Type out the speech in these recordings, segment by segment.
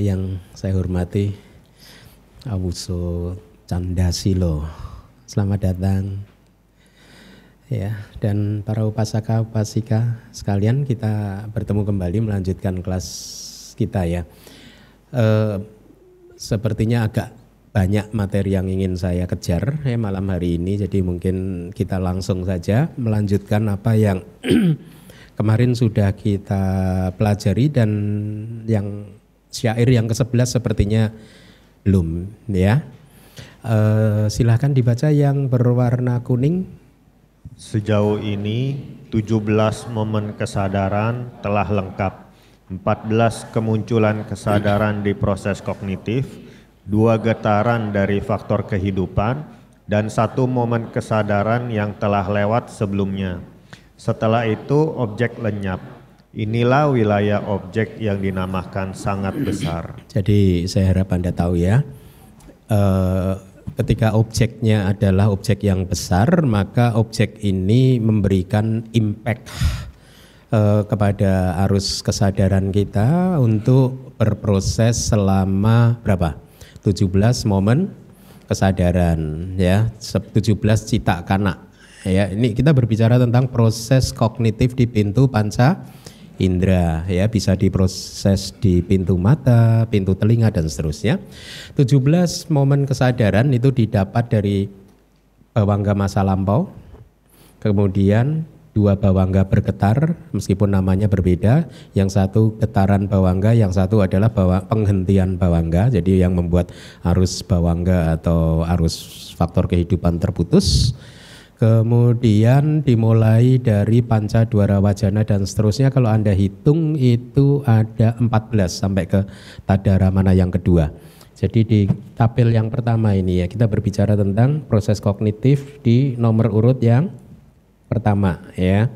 yang saya hormati Awuso Candasilo. Selamat datang. Ya dan para upasaka upasika sekalian kita bertemu kembali melanjutkan kelas kita ya. E, sepertinya agak banyak materi yang ingin saya kejar ya malam hari ini jadi mungkin kita langsung saja melanjutkan apa yang kemarin sudah kita pelajari dan yang syair yang ke-11 sepertinya belum ya e, silahkan dibaca yang berwarna kuning Sejauh ini 17 momen kesadaran telah lengkap. 14 kemunculan kesadaran di proses kognitif, dua getaran dari faktor kehidupan, dan satu momen kesadaran yang telah lewat sebelumnya. Setelah itu objek lenyap. Inilah wilayah objek yang dinamakan sangat besar. Jadi saya harap Anda tahu ya, uh, ketika objeknya adalah objek yang besar, maka objek ini memberikan impact uh, kepada arus kesadaran kita untuk berproses selama berapa? 17 momen kesadaran ya, 17 cita kanak. Ya, ini kita berbicara tentang proses kognitif di pintu panca indera ya bisa diproses di pintu mata, pintu telinga dan seterusnya. 17 momen kesadaran itu didapat dari bawangga masa lampau. Kemudian dua bawangga bergetar meskipun namanya berbeda. Yang satu getaran bawangga, yang satu adalah bawa, penghentian bawangga. Jadi yang membuat arus bawangga atau arus faktor kehidupan terputus. Kemudian dimulai dari panca dwara wajana dan seterusnya kalau Anda hitung itu ada 14 sampai ke tadara mana yang kedua. Jadi di tabel yang pertama ini ya kita berbicara tentang proses kognitif di nomor urut yang pertama ya.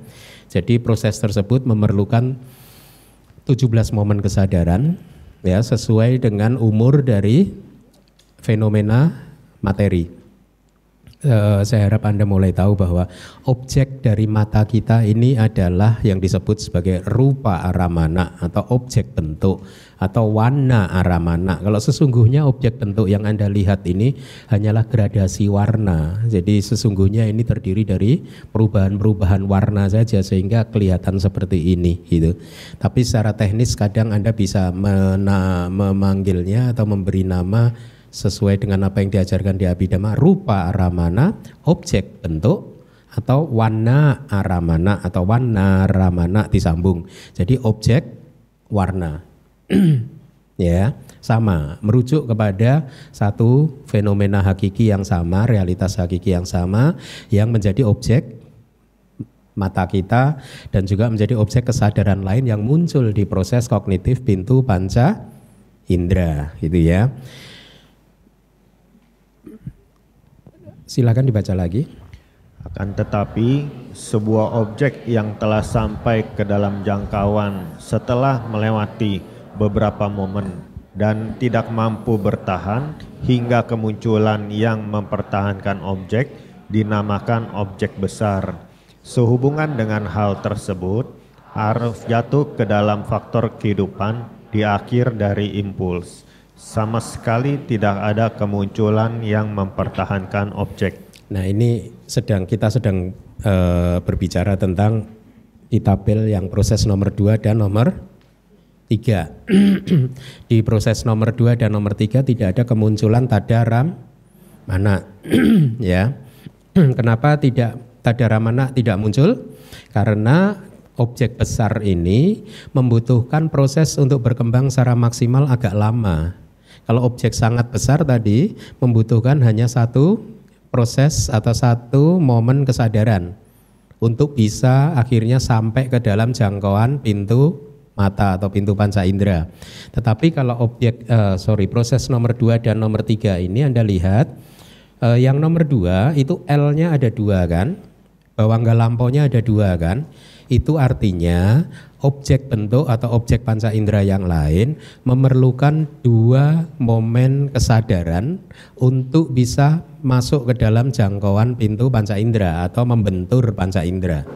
Jadi proses tersebut memerlukan 17 momen kesadaran ya sesuai dengan umur dari fenomena materi uh, saya harap Anda mulai tahu bahwa objek dari mata kita ini adalah yang disebut sebagai rupa aramana atau objek bentuk atau warna aramana. Kalau sesungguhnya objek bentuk yang Anda lihat ini hanyalah gradasi warna. Jadi sesungguhnya ini terdiri dari perubahan-perubahan warna saja sehingga kelihatan seperti ini gitu. Tapi secara teknis kadang Anda bisa memanggilnya atau memberi nama sesuai dengan apa yang diajarkan di Abhidhamma rupa aramana objek bentuk atau warna aramana atau warna ramana disambung. Jadi objek warna. Ya sama. Merujuk kepada satu fenomena hakiki yang sama realitas hakiki yang sama yang menjadi objek mata kita dan juga menjadi objek kesadaran lain yang muncul di proses kognitif pintu panca indera gitu ya Silakan dibaca lagi. Akan tetapi sebuah objek yang telah sampai ke dalam jangkauan setelah melewati beberapa momen dan tidak mampu bertahan hingga kemunculan yang mempertahankan objek dinamakan objek besar. Sehubungan dengan hal tersebut, harus jatuh ke dalam faktor kehidupan di akhir dari impuls sama sekali tidak ada kemunculan yang mempertahankan objek. Nah ini sedang kita sedang uh, berbicara tentang di tabel yang proses nomor 2 dan nomor 3. di proses nomor 2 dan nomor 3 tidak ada kemunculan tadaram mana ya. Kenapa tidak tadaram mana tidak muncul? Karena objek besar ini membutuhkan proses untuk berkembang secara maksimal agak lama Kalau objek sangat besar tadi membutuhkan hanya satu proses atau satu momen kesadaran untuk bisa akhirnya sampai ke dalam jangkauan pintu mata atau pintu panca indera. Tetapi kalau objek uh, sorry proses nomor dua dan nomor tiga ini Anda lihat uh, yang nomor dua itu L-nya ada dua kan, bawang lampaunya ada dua kan. Itu artinya objek bentuk atau objek panca indera yang lain memerlukan dua momen kesadaran untuk bisa masuk ke dalam jangkauan pintu panca indera atau membentur panca indera.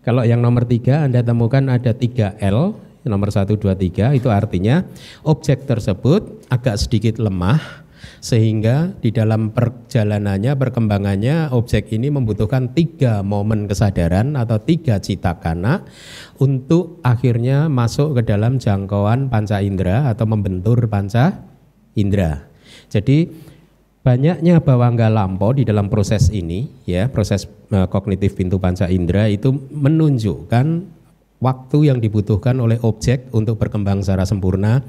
Kalau yang nomor tiga Anda temukan ada tiga L, nomor satu, dua, tiga, itu artinya objek tersebut agak sedikit lemah sehingga di dalam perjalanannya, perkembangannya objek ini membutuhkan tiga momen kesadaran atau tiga cita kana untuk akhirnya masuk ke dalam jangkauan panca indera atau membentur panca indera. Jadi banyaknya bawangga lampau di dalam proses ini ya proses uh, kognitif pintu panca indera itu menunjukkan waktu yang dibutuhkan oleh objek untuk berkembang secara sempurna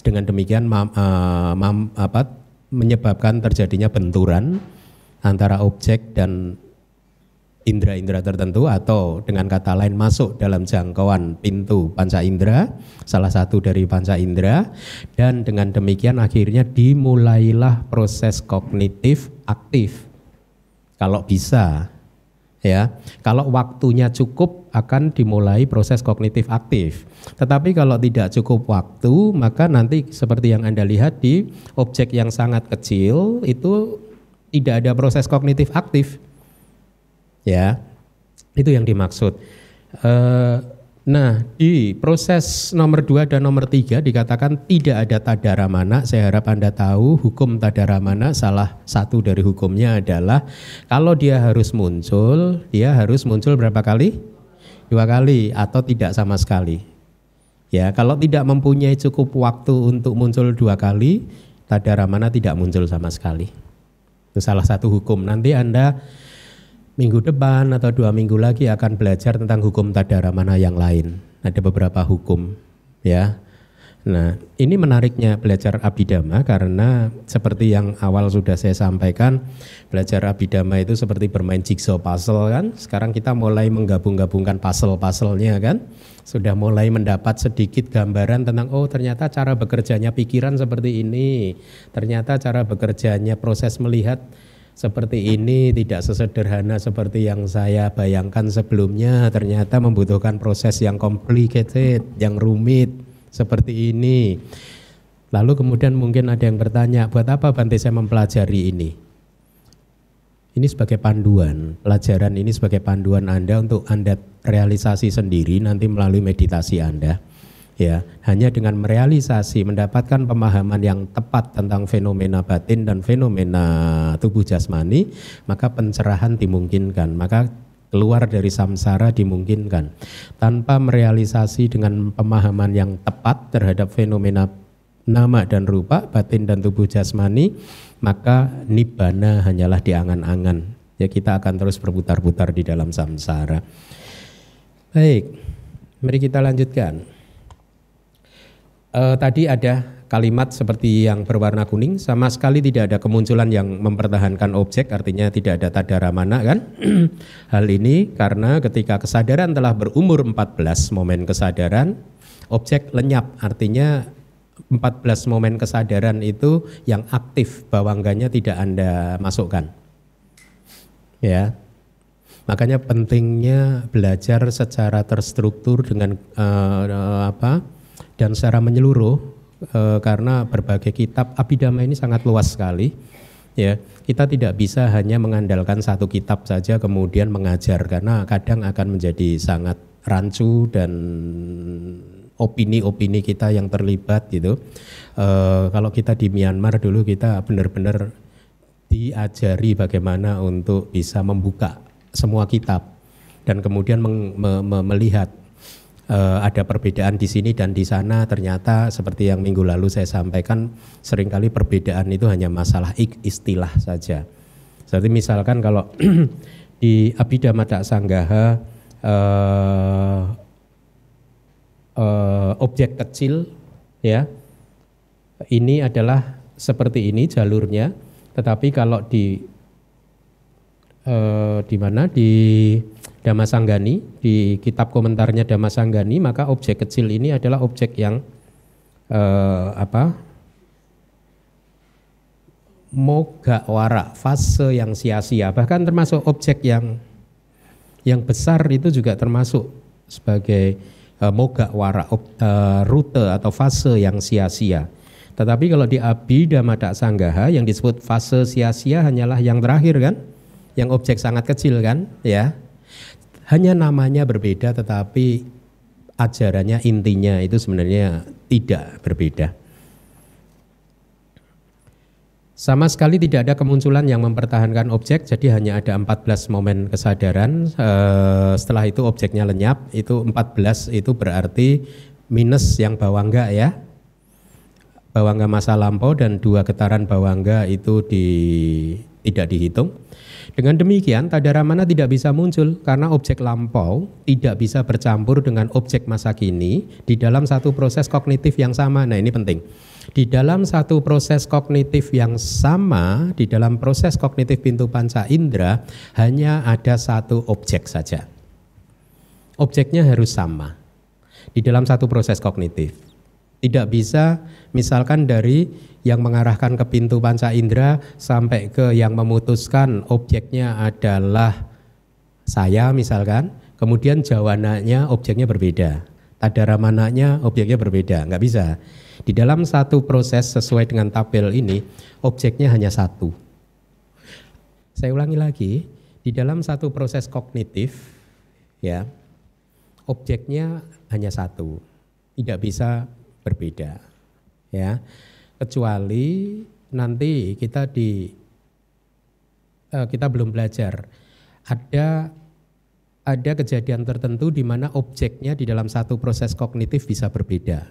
dengan demikian mam, uh, mam, apa, menyebabkan terjadinya benturan antara objek dan indera-indera tertentu atau dengan kata lain masuk dalam jangkauan pintu panca indera, salah satu dari panca indera dan dengan demikian akhirnya dimulailah proses kognitif aktif. Kalau bisa ya. Kalau waktunya cukup akan dimulai proses kognitif aktif. Tetapi kalau tidak cukup waktu, maka nanti seperti yang Anda lihat di objek yang sangat kecil itu tidak ada proses kognitif aktif ya itu yang dimaksud. Uh, nah di proses nomor dua dan nomor tiga dikatakan tidak ada tadaramana. Saya harap anda tahu hukum tadaramana salah satu dari hukumnya adalah kalau dia harus muncul, dia harus muncul berapa kali? Dua kali atau tidak sama sekali. Ya, kalau tidak mempunyai cukup waktu untuk muncul dua kali, tadaramana tidak muncul sama sekali. Itu salah satu hukum. Nanti Anda minggu depan atau dua minggu lagi akan belajar tentang hukum tadara mana yang lain. Ada beberapa hukum, ya. Nah, ini menariknya belajar abidama karena seperti yang awal sudah saya sampaikan, belajar abidama itu seperti bermain jigsaw puzzle kan. Sekarang kita mulai menggabung-gabungkan puzzle-puzzlenya kan. Sudah mulai mendapat sedikit gambaran tentang oh ternyata cara bekerjanya pikiran seperti ini. Ternyata cara bekerjanya proses melihat seperti ini tidak sesederhana seperti yang saya bayangkan sebelumnya. Ternyata membutuhkan proses yang complicated yang rumit seperti ini. Lalu kemudian mungkin ada yang bertanya buat apa Bante saya mempelajari ini? Ini sebagai panduan. Pelajaran ini sebagai panduan Anda untuk Anda realisasi sendiri nanti melalui meditasi Anda ya hanya dengan merealisasi mendapatkan pemahaman yang tepat tentang fenomena batin dan fenomena tubuh jasmani maka pencerahan dimungkinkan maka keluar dari samsara dimungkinkan. Tanpa merealisasi dengan pemahaman yang tepat terhadap fenomena nama dan rupa batin dan tubuh jasmani maka nibbana hanyalah di angan-angan ya kita akan terus berputar-putar di dalam samsara. Baik mari kita lanjutkan uh, tadi ada kalimat seperti yang berwarna kuning sama sekali tidak ada kemunculan yang mempertahankan objek artinya tidak ada tadara mana kan? Hal ini karena ketika kesadaran telah berumur 14 momen kesadaran objek lenyap. Artinya 14 momen kesadaran itu yang aktif bawangganya tidak Anda masukkan. Ya. Makanya pentingnya belajar secara terstruktur dengan uh, apa dan secara menyeluruh e, karena berbagai kitab abidama ini sangat luas sekali ya. Kita tidak bisa hanya mengandalkan satu kitab saja kemudian mengajar karena kadang akan menjadi sangat rancu dan opini-opini kita yang terlibat gitu. E, kalau kita di Myanmar dulu kita benar-benar diajari bagaimana untuk bisa membuka semua kitab dan kemudian meng, me, me, melihat uh, ada perbedaan di sini dan di sana. Ternyata seperti yang minggu lalu saya sampaikan sering kali perbedaan itu hanya masalah istilah saja. Seperti misalkan kalau di Abhidhamma Sanggaha uh, uh, objek kecil ya ini adalah seperti ini jalurnya, tetapi kalau di eh, di mana? Di Damasanggani di kitab komentarnya Damasanggani maka objek kecil ini adalah objek yang eh, apa moga wara fase yang sia-sia bahkan termasuk objek yang yang besar itu juga termasuk sebagai uh, moga wara uh, rute atau fase yang sia-sia. Tetapi kalau di Abhidhamma Sanggaha yang disebut fase sia-sia hanyalah yang terakhir kan? Yang objek sangat kecil kan? Ya. Hanya namanya berbeda tetapi ajarannya intinya itu sebenarnya tidak berbeda. Sama sekali tidak ada kemunculan yang mempertahankan objek, jadi hanya ada 14 momen kesadaran. Eh, setelah itu objeknya lenyap, itu 14 itu berarti minus yang bawangga ya. Bawangga masa lampau dan dua getaran bawangga itu di, tidak dihitung. Dengan demikian, tadara mana tidak bisa muncul karena objek lampau tidak bisa bercampur dengan objek masa kini di dalam satu proses kognitif yang sama. Nah, ini penting. Di dalam satu proses kognitif yang sama, di dalam proses kognitif pintu panca indera, hanya ada satu objek saja. Objeknya harus sama di dalam satu proses kognitif. Tidak bisa misalkan dari yang mengarahkan ke pintu panca indera sampai ke yang memutuskan objeknya adalah saya misalkan, kemudian jawananya objeknya berbeda. Tadara mananya objeknya berbeda, nggak bisa. Di dalam satu proses sesuai dengan tabel ini, objeknya hanya satu. Saya ulangi lagi, di dalam satu proses kognitif, ya, objeknya hanya satu, tidak bisa berbeda, ya, kecuali nanti kita di uh, kita belum belajar ada ada kejadian tertentu di mana objeknya di dalam satu proses kognitif bisa berbeda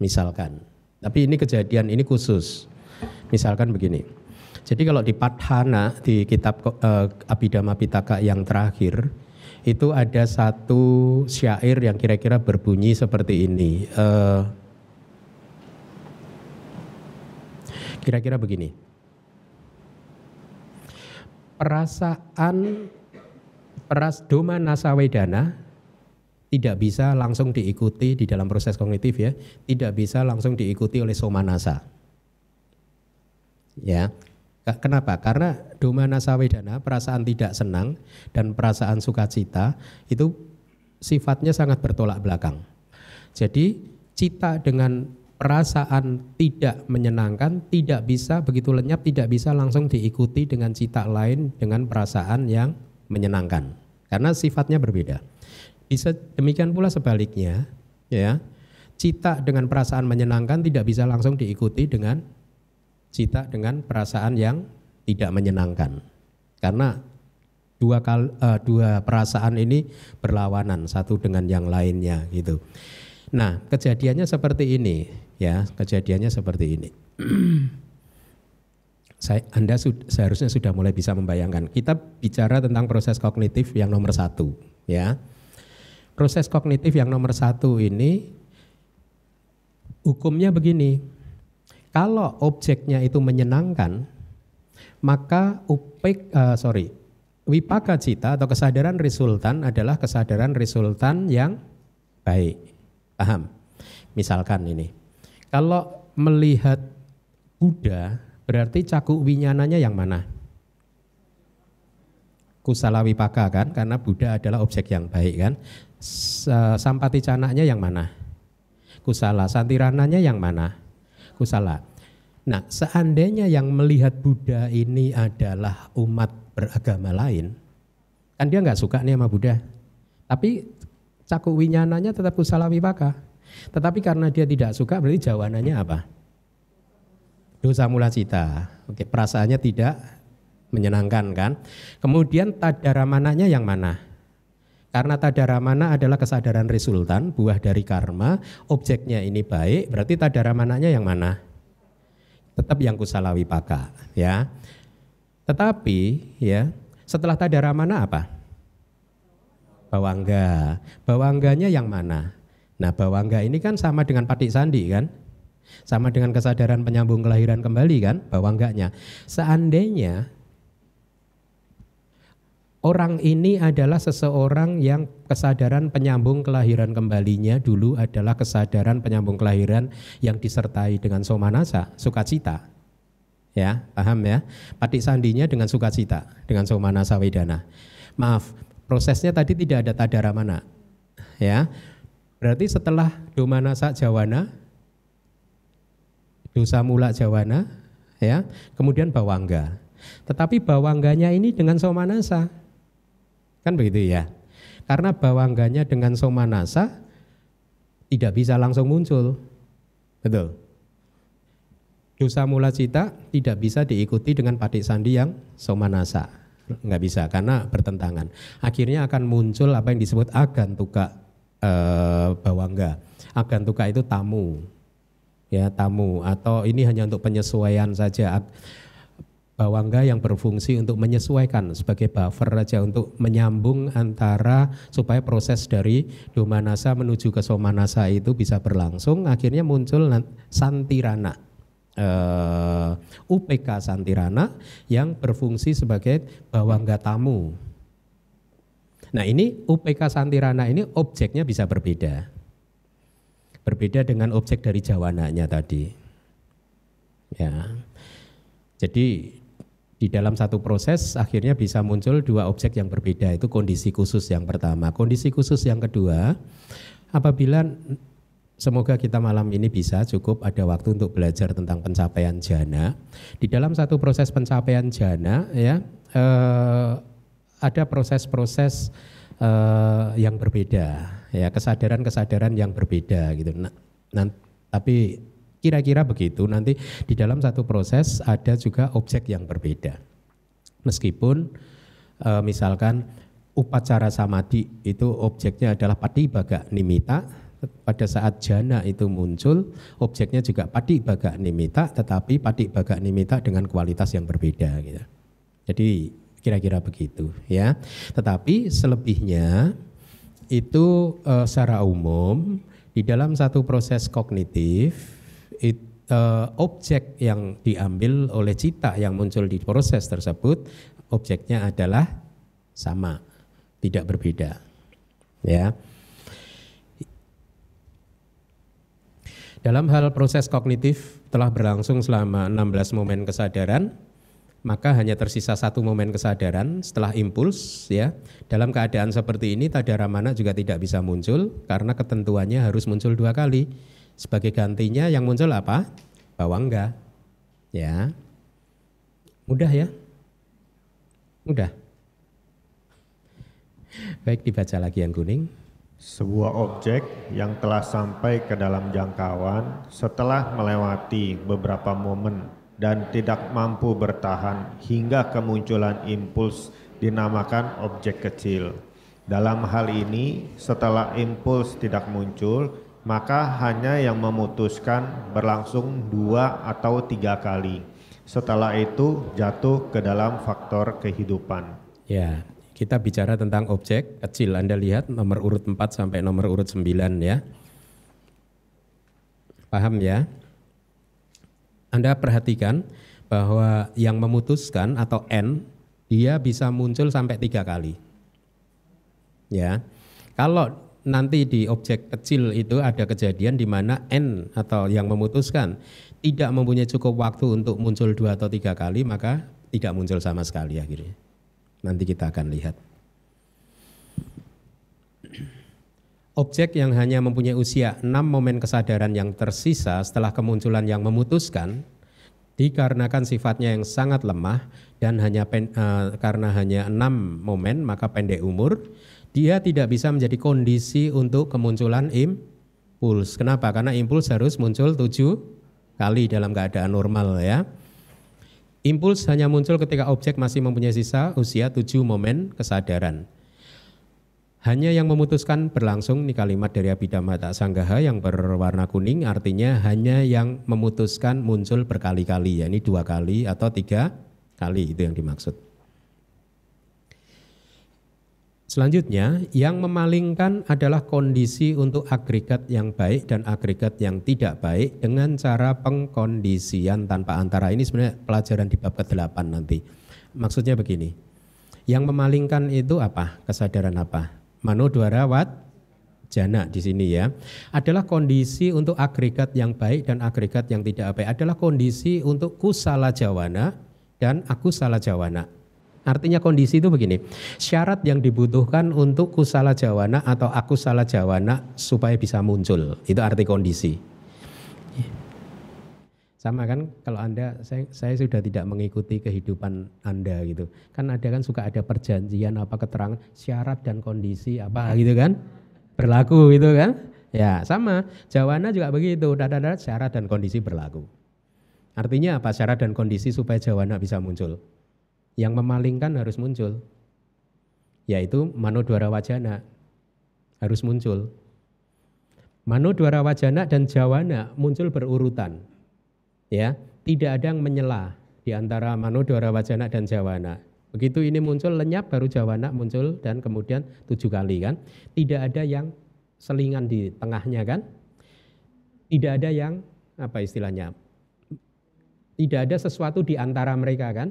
misalkan. Tapi ini kejadian ini khusus. Misalkan begini. Jadi kalau di Padhana di kitab uh, Abhidhamma Pitaka yang terakhir itu ada satu syair yang kira-kira berbunyi seperti ini. Uh, kira-kira begini. Perasaan peras doma nasawedana tidak bisa langsung diikuti di dalam proses kognitif ya, tidak bisa langsung diikuti oleh somanasa. Ya. Kenapa? Karena nasa wedana, perasaan tidak senang dan perasaan sukacita itu sifatnya sangat bertolak belakang. Jadi cita dengan perasaan tidak menyenangkan tidak bisa begitu lenyap tidak bisa langsung diikuti dengan cita lain dengan perasaan yang menyenangkan karena sifatnya berbeda. Bisa demikian pula sebaliknya, ya. Cita dengan perasaan menyenangkan tidak bisa langsung diikuti dengan cita dengan perasaan yang tidak menyenangkan. Karena dua kal, uh, dua perasaan ini berlawanan satu dengan yang lainnya gitu. Nah, kejadiannya seperti ini, ya, kejadiannya seperti ini. Saya, anda sud, seharusnya sudah mulai bisa membayangkan. Kita bicara tentang proses kognitif yang nomor satu, ya proses kognitif yang nomor satu ini hukumnya begini. Kalau objeknya itu menyenangkan, maka upek uh, sorry wipaka cita atau kesadaran resultan adalah kesadaran resultan yang baik. Paham? Misalkan ini, kalau melihat Buddha berarti cakup winyananya yang mana? Kusala wipaka kan, karena Buddha adalah objek yang baik kan. Sampati canaknya yang mana? Kusala. Santirananya yang mana? Kusala. Nah, seandainya yang melihat Buddha ini adalah umat beragama lain, kan dia nggak suka nih sama Buddha. Tapi caku winyananya tetap kusala wipaka. Tetapi karena dia tidak suka berarti jawabannya apa? Dosa mula cita. Oke, perasaannya tidak menyenangkan kan. Kemudian tadaramananya yang mana? Karena tadaramana adalah kesadaran resultan, buah dari karma, objeknya ini baik, berarti tadaramananya yang mana? Tetap yang kusala wipaka, ya. Tetapi ya, setelah tadaramana apa? Bawangga. Bawangganya yang mana? Nah, bawangga ini kan sama dengan patik sandi kan? Sama dengan kesadaran penyambung kelahiran kembali kan, bahwa enggaknya. Seandainya orang ini adalah seseorang yang kesadaran penyambung kelahiran kembalinya dulu adalah kesadaran penyambung kelahiran yang disertai dengan somanasa, sukacita. Ya, paham ya? Patik sandinya dengan sukacita, dengan somanasa wedana. Maaf, prosesnya tadi tidak ada tadara mana. Ya. Berarti setelah domanasa jawana dosa mula jawana, ya, kemudian bawangga. Tetapi bawangganya ini dengan somanasa, kan begitu ya? Karena bawangganya dengan somanasa tidak bisa langsung muncul, betul. Dosa mula cita tidak bisa diikuti dengan patik sandi yang somanasa, nggak bisa karena bertentangan. Akhirnya akan muncul apa yang disebut agantuka eh, bawangga. Agantuka itu tamu, ya tamu. Atau ini hanya untuk penyesuaian saja. Bawangga yang berfungsi untuk menyesuaikan sebagai buffer saja untuk menyambung antara supaya proses dari domanasa menuju ke somanasa itu bisa berlangsung. Akhirnya muncul santirana. Uh, eh, UPK santirana yang berfungsi sebagai bawangga tamu nah ini UPK santirana ini objeknya bisa berbeda Berbeda dengan objek dari jawananya tadi. Ya. Jadi di dalam satu proses akhirnya bisa muncul dua objek yang berbeda itu kondisi khusus yang pertama. Kondisi khusus yang kedua apabila Semoga kita malam ini bisa cukup ada waktu untuk belajar tentang pencapaian jana. Di dalam satu proses pencapaian jana ya eh, ada proses-proses uh, yang berbeda ya kesadaran-kesadaran yang berbeda gitu. Nah, nah tapi kira-kira begitu nanti di dalam satu proses ada juga objek yang berbeda. Meskipun uh, misalkan upacara samadhi itu objeknya adalah pati baga nimita pada saat jana itu muncul objeknya juga pati baga nimita tetapi pati baga nimita dengan kualitas yang berbeda gitu. Jadi Kira-kira begitu ya. Tetapi selebihnya itu uh, secara umum di dalam satu proses kognitif it, uh, objek yang diambil oleh cita yang muncul di proses tersebut objeknya adalah sama, tidak berbeda. Ya. Dalam hal proses kognitif telah berlangsung selama 16 momen kesadaran maka hanya tersisa satu momen kesadaran setelah impuls ya. Dalam keadaan seperti ini tadara mana juga tidak bisa muncul karena ketentuannya harus muncul dua kali. Sebagai gantinya yang muncul apa? Bawangga. Ya. Mudah ya? Mudah. Baik dibaca lagi yang kuning. Sebuah objek yang telah sampai ke dalam jangkauan setelah melewati beberapa momen dan tidak mampu bertahan hingga kemunculan impuls dinamakan objek kecil. Dalam hal ini, setelah impuls tidak muncul, maka hanya yang memutuskan berlangsung dua atau tiga kali. Setelah itu jatuh ke dalam faktor kehidupan. Ya, kita bicara tentang objek kecil. Anda lihat nomor urut 4 sampai nomor urut 9 ya. Paham ya? Anda perhatikan bahwa yang memutuskan atau N dia bisa muncul sampai tiga kali. Ya, kalau nanti di objek kecil itu ada kejadian di mana N atau yang memutuskan tidak mempunyai cukup waktu untuk muncul dua atau tiga kali, maka tidak muncul sama sekali akhirnya. Nanti kita akan lihat. Objek yang hanya mempunyai usia 6 momen kesadaran yang tersisa setelah kemunculan yang memutuskan dikarenakan sifatnya yang sangat lemah dan hanya pen, uh, karena hanya 6 momen maka pendek umur dia tidak bisa menjadi kondisi untuk kemunculan impuls. Kenapa? Karena impuls harus muncul tujuh kali dalam keadaan normal ya. Impuls hanya muncul ketika objek masih mempunyai sisa usia tujuh momen kesadaran. Hanya yang memutuskan berlangsung ini kalimat dari Abhidhamma Sanggaha yang berwarna kuning artinya hanya yang memutuskan muncul berkali-kali ya ini dua kali atau tiga kali itu yang dimaksud. Selanjutnya, yang memalingkan adalah kondisi untuk agregat yang baik dan agregat yang tidak baik dengan cara pengkondisian tanpa antara. Ini sebenarnya pelajaran di bab ke-8 nanti. Maksudnya begini. Yang memalingkan itu apa? Kesadaran apa? Mano dwara wat jana di sini ya. Adalah kondisi untuk agregat yang baik dan agregat yang tidak baik. Adalah kondisi untuk kusala jawana dan aku salah jawana. Artinya kondisi itu begini, syarat yang dibutuhkan untuk kusala jawana atau aku salah jawana supaya bisa muncul, itu arti kondisi. Sama kan kalau Anda, saya, saya sudah tidak mengikuti kehidupan Anda gitu. Kan ada kan suka ada perjanjian apa keterangan syarat dan kondisi apa gitu kan. Berlaku gitu kan. Ya sama, jawana juga begitu, dada syarat dan kondisi berlaku. Artinya apa syarat dan kondisi supaya jawana bisa muncul? yang memalingkan harus muncul. Yaitu manodwara wajana harus muncul. Manodwara wajana dan jawana muncul berurutan. Ya, tidak ada yang menyela di antara manodwara wajana dan jawana. Begitu ini muncul lenyap baru jawana muncul dan kemudian tujuh kali kan. Tidak ada yang selingan di tengahnya kan. Tidak ada yang apa istilahnya. Tidak ada sesuatu di antara mereka kan.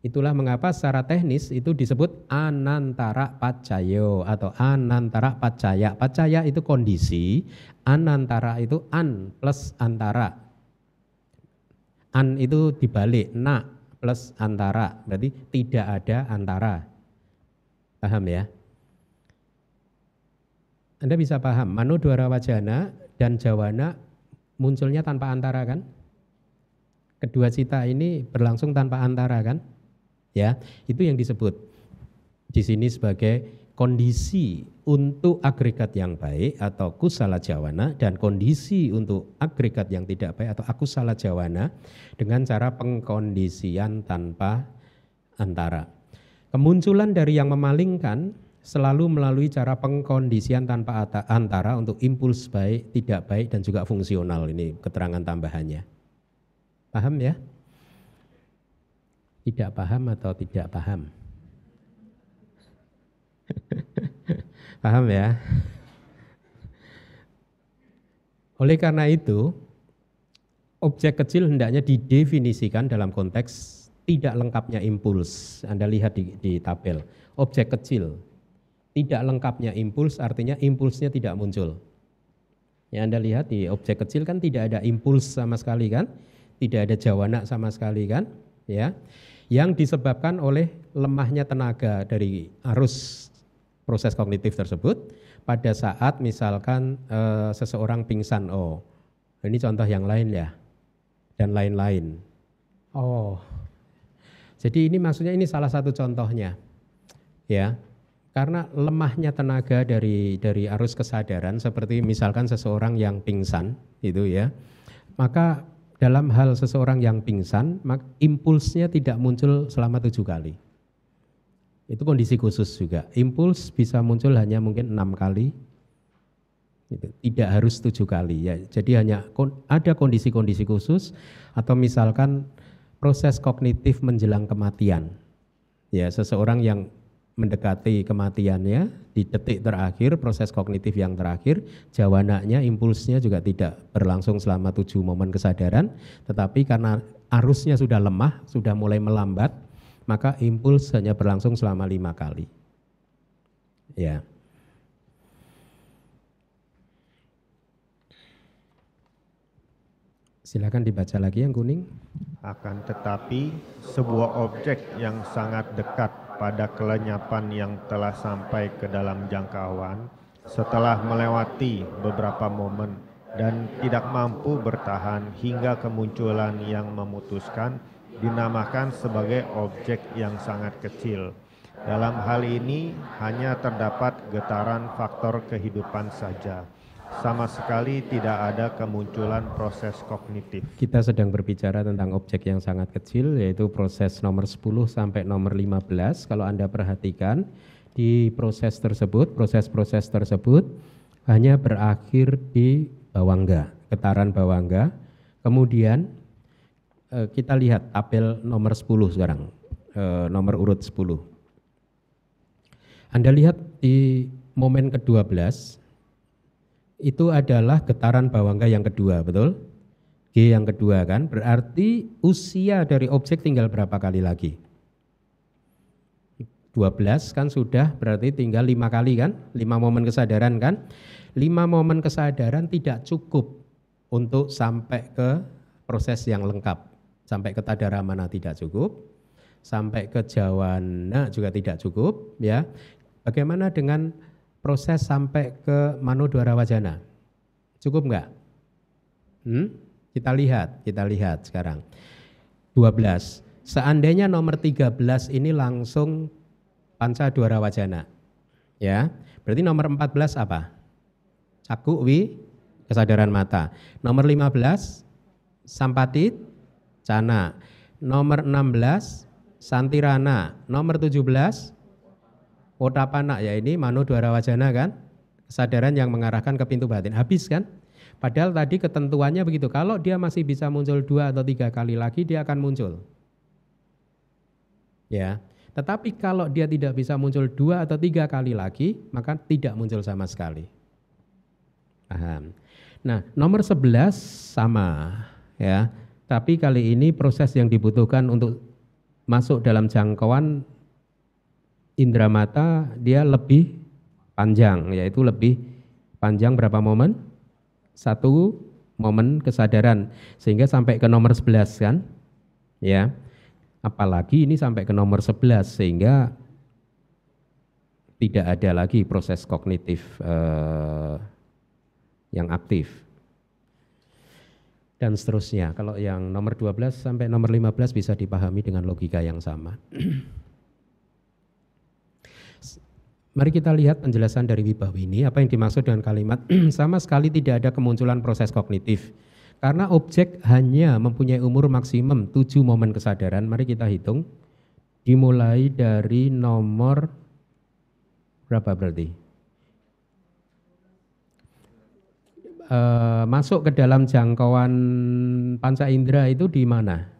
Itulah mengapa secara teknis itu disebut anantara pacayo atau anantara pacaya. Pacaya itu kondisi, anantara itu an plus antara. An itu dibalik, na plus antara. Berarti tidak ada antara. Paham ya? Anda bisa paham, manu dwara wajana dan jawana munculnya tanpa antara kan? Kedua cita ini berlangsung tanpa antara kan? ya itu yang disebut di sini sebagai kondisi untuk agregat yang baik atau kusala jawana dan kondisi untuk agregat yang tidak baik atau akusala jawana dengan cara pengkondisian tanpa antara. Kemunculan dari yang memalingkan selalu melalui cara pengkondisian tanpa antara untuk impuls baik, tidak baik dan juga fungsional ini keterangan tambahannya. Paham ya? tidak paham atau tidak paham? paham ya? Oleh karena itu, objek kecil hendaknya didefinisikan dalam konteks tidak lengkapnya impuls. Anda lihat di, di tabel. Objek kecil, tidak lengkapnya impuls artinya impulsnya tidak muncul. Ya Anda lihat di objek kecil kan tidak ada impuls sama sekali kan? Tidak ada jawana sama sekali kan? Ya yang disebabkan oleh lemahnya tenaga dari arus proses kognitif tersebut pada saat misalkan e, seseorang pingsan oh ini contoh yang lain ya dan lain-lain. Oh. Jadi ini maksudnya ini salah satu contohnya ya. Karena lemahnya tenaga dari dari arus kesadaran seperti misalkan seseorang yang pingsan itu ya maka dalam hal seseorang yang pingsan, impulsnya tidak muncul selama tujuh kali. Itu kondisi khusus juga. Impuls bisa muncul hanya mungkin enam kali, tidak harus tujuh kali. Ya, jadi hanya ada kondisi-kondisi khusus atau misalkan proses kognitif menjelang kematian. Ya, seseorang yang mendekati kematiannya di detik terakhir proses kognitif yang terakhir jawananya impulsnya juga tidak berlangsung selama tujuh momen kesadaran tetapi karena arusnya sudah lemah sudah mulai melambat maka impuls hanya berlangsung selama lima kali ya Silakan dibaca lagi yang kuning. Akan tetapi sebuah objek yang sangat dekat pada kelenyapan yang telah sampai ke dalam jangkauan setelah melewati beberapa momen dan tidak mampu bertahan hingga kemunculan yang memutuskan dinamakan sebagai objek yang sangat kecil. Dalam hal ini hanya terdapat getaran faktor kehidupan saja sama sekali tidak ada kemunculan proses kognitif. Kita sedang berbicara tentang objek yang sangat kecil yaitu proses nomor 10 sampai nomor 15. Kalau Anda perhatikan di proses tersebut, proses-proses tersebut hanya berakhir di bawangga, getaran bawangga. Kemudian eh, kita lihat tabel nomor 10 sekarang, eh, nomor urut 10. Anda lihat di momen ke-12 itu adalah getaran bawangga yang kedua, betul? G yang kedua kan, berarti usia dari objek tinggal berapa kali lagi? 12 kan sudah berarti tinggal lima kali kan, lima momen kesadaran kan. Lima momen kesadaran tidak cukup untuk sampai ke proses yang lengkap. Sampai ke tadara mana tidak cukup, sampai ke jawana juga tidak cukup ya. Bagaimana dengan proses sampai ke manodwara wajana? Cukup enggak? Hmm? Kita lihat, kita lihat sekarang. 12. Seandainya nomor 13 ini langsung panca dwara wajana. Ya. Berarti nomor 14 apa? Caku wi kesadaran mata. Nomor 15 sampatit cana. Nomor 16 santirana. Nomor 17 otapana ya ini manu dwara wajana kan? Kesadaran yang mengarahkan ke pintu batin. Habis kan? Padahal tadi ketentuannya begitu. Kalau dia masih bisa muncul dua atau tiga kali lagi, dia akan muncul. Ya, tetapi kalau dia tidak bisa muncul dua atau tiga kali lagi, maka tidak muncul sama sekali. Paham? Nah, nomor sebelas sama ya. Tapi kali ini proses yang dibutuhkan untuk masuk dalam jangkauan indera mata dia lebih panjang, yaitu lebih panjang berapa momen? Satu momen kesadaran sehingga sampai ke nomor sebelas kan? Ya. Apalagi ini sampai ke nomor 11 sehingga tidak ada lagi proses kognitif eh, yang aktif. Dan seterusnya, kalau yang nomor 12 sampai nomor 15 bisa dipahami dengan logika yang sama. Mari kita lihat penjelasan dari Wibawi ini, apa yang dimaksud dengan kalimat sama sekali tidak ada kemunculan proses kognitif karena objek hanya mempunyai umur maksimum 7 momen kesadaran, mari kita hitung. Dimulai dari nomor berapa berarti? E, masuk ke dalam jangkauan panca indera itu di mana?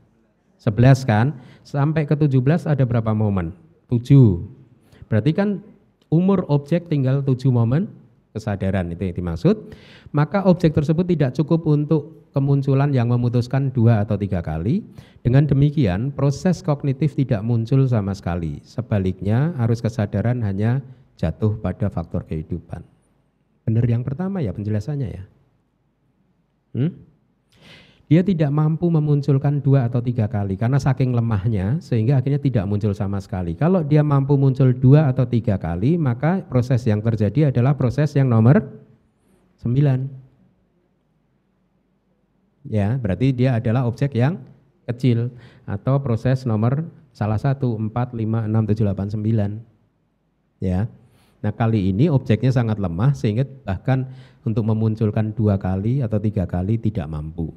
11 kan? Sampai ke 17 ada berapa momen? 7. Berarti kan umur objek tinggal 7 momen kesadaran itu yang dimaksud. Maka objek tersebut tidak cukup untuk kemunculan yang memutuskan dua atau tiga kali. Dengan demikian, proses kognitif tidak muncul sama sekali. Sebaliknya, arus kesadaran hanya jatuh pada faktor kehidupan. Benar yang pertama ya penjelasannya ya. Hmm? Dia tidak mampu memunculkan dua atau tiga kali karena saking lemahnya sehingga akhirnya tidak muncul sama sekali. Kalau dia mampu muncul dua atau tiga kali maka proses yang terjadi adalah proses yang nomor sembilan. Ya, berarti dia adalah objek yang kecil atau proses nomor salah satu empat lima enam tujuh delapan sembilan. Ya. Nah, kali ini objeknya sangat lemah sehingga bahkan untuk memunculkan dua kali atau tiga kali tidak mampu.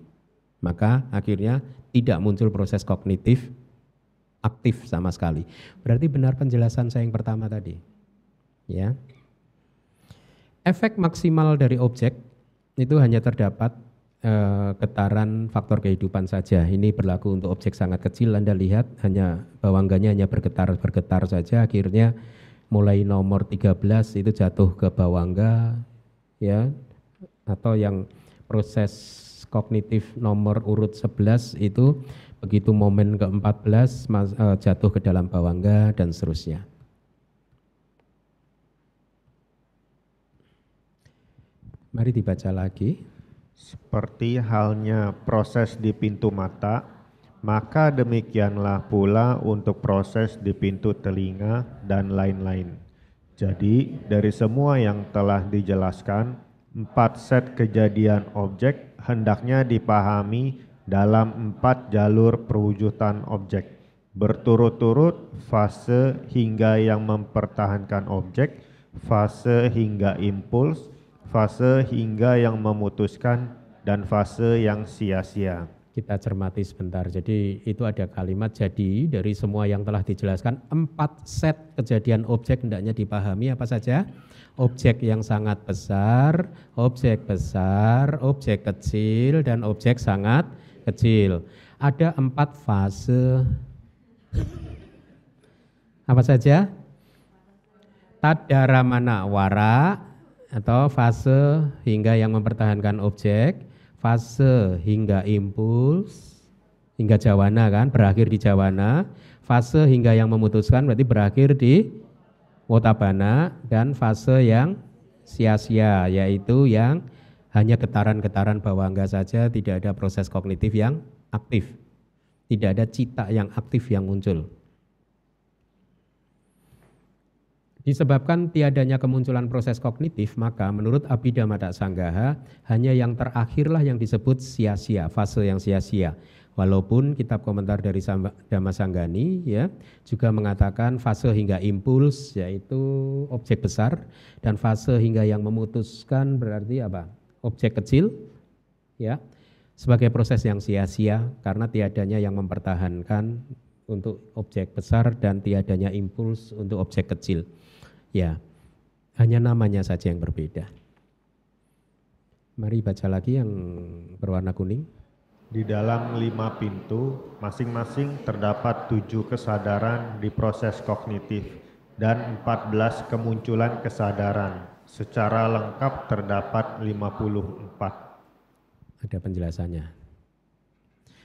Maka akhirnya tidak muncul proses kognitif aktif sama sekali. Berarti benar penjelasan saya yang pertama tadi. Ya. Efek maksimal dari objek itu hanya terdapat Eh, getaran faktor kehidupan saja. Ini berlaku untuk objek sangat kecil. Anda lihat hanya bawangganya hanya bergetar-bergetar saja. Akhirnya mulai nomor 13 itu jatuh ke bawangga ya atau yang proses kognitif nomor urut 11 itu begitu momen ke-14 uh, jatuh ke dalam bawangga dan seterusnya. Mari dibaca lagi. Seperti halnya proses di pintu mata, maka demikianlah pula untuk proses di pintu telinga dan lain-lain. Jadi, dari semua yang telah dijelaskan, empat set kejadian objek hendaknya dipahami dalam empat jalur perwujudan objek, berturut-turut fase hingga yang mempertahankan objek, fase hingga impuls, fase hingga yang memutuskan dan fase yang sia-sia. Kita cermati sebentar. Jadi itu ada kalimat jadi dari semua yang telah dijelaskan empat set kejadian objek hendaknya dipahami apa saja? Objek yang sangat besar, objek besar, objek kecil dan objek sangat kecil. Ada empat fase. Apa saja? Tadaramana wara atau fase hingga yang mempertahankan objek, fase hingga impuls, hingga jawana kan, berakhir di jawana, fase hingga yang memutuskan berarti berakhir di wotabana dan fase yang sia-sia yaitu yang hanya getaran-getaran bawangga saja tidak ada proses kognitif yang aktif. Tidak ada cita yang aktif yang muncul. Disebabkan tiadanya kemunculan proses kognitif, maka menurut Abhidhamma Sanggaha, hanya yang terakhirlah yang disebut sia-sia, fase yang sia-sia. Walaupun kitab komentar dari Dhamma Sanggani ya juga mengatakan fase hingga impuls yaitu objek besar dan fase hingga yang memutuskan berarti apa? Objek kecil ya sebagai proses yang sia-sia karena tiadanya yang mempertahankan untuk objek besar dan tiadanya impuls untuk objek kecil. Ya, hanya namanya saja yang berbeda. Mari baca lagi yang berwarna kuning. Di dalam lima pintu, masing-masing terdapat tujuh kesadaran di proses kognitif dan empat belas kemunculan kesadaran. Secara lengkap terdapat lima puluh empat. Ada penjelasannya.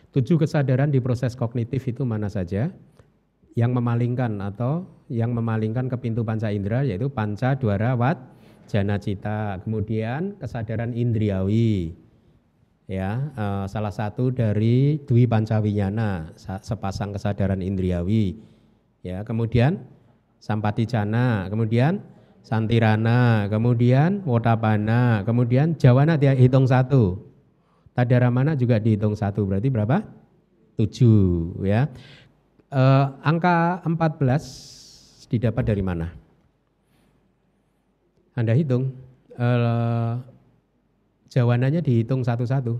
Tujuh kesadaran di proses kognitif itu mana saja? Yang memalingkan atau yang memalingkan ke pintu panca indera yaitu panca dwara wat jana cita. Kemudian kesadaran indriawi ya uh, salah satu dari dwi panca winyana sepasang kesadaran indriawi ya. Kemudian sampati jana kemudian santirana kemudian wotapana kemudian jawana dia hitung satu. Tadaramana juga dihitung satu berarti berapa? Tujuh ya Uh, angka 14 didapat dari mana? Anda hitung, uh, jawananya dihitung satu-satu.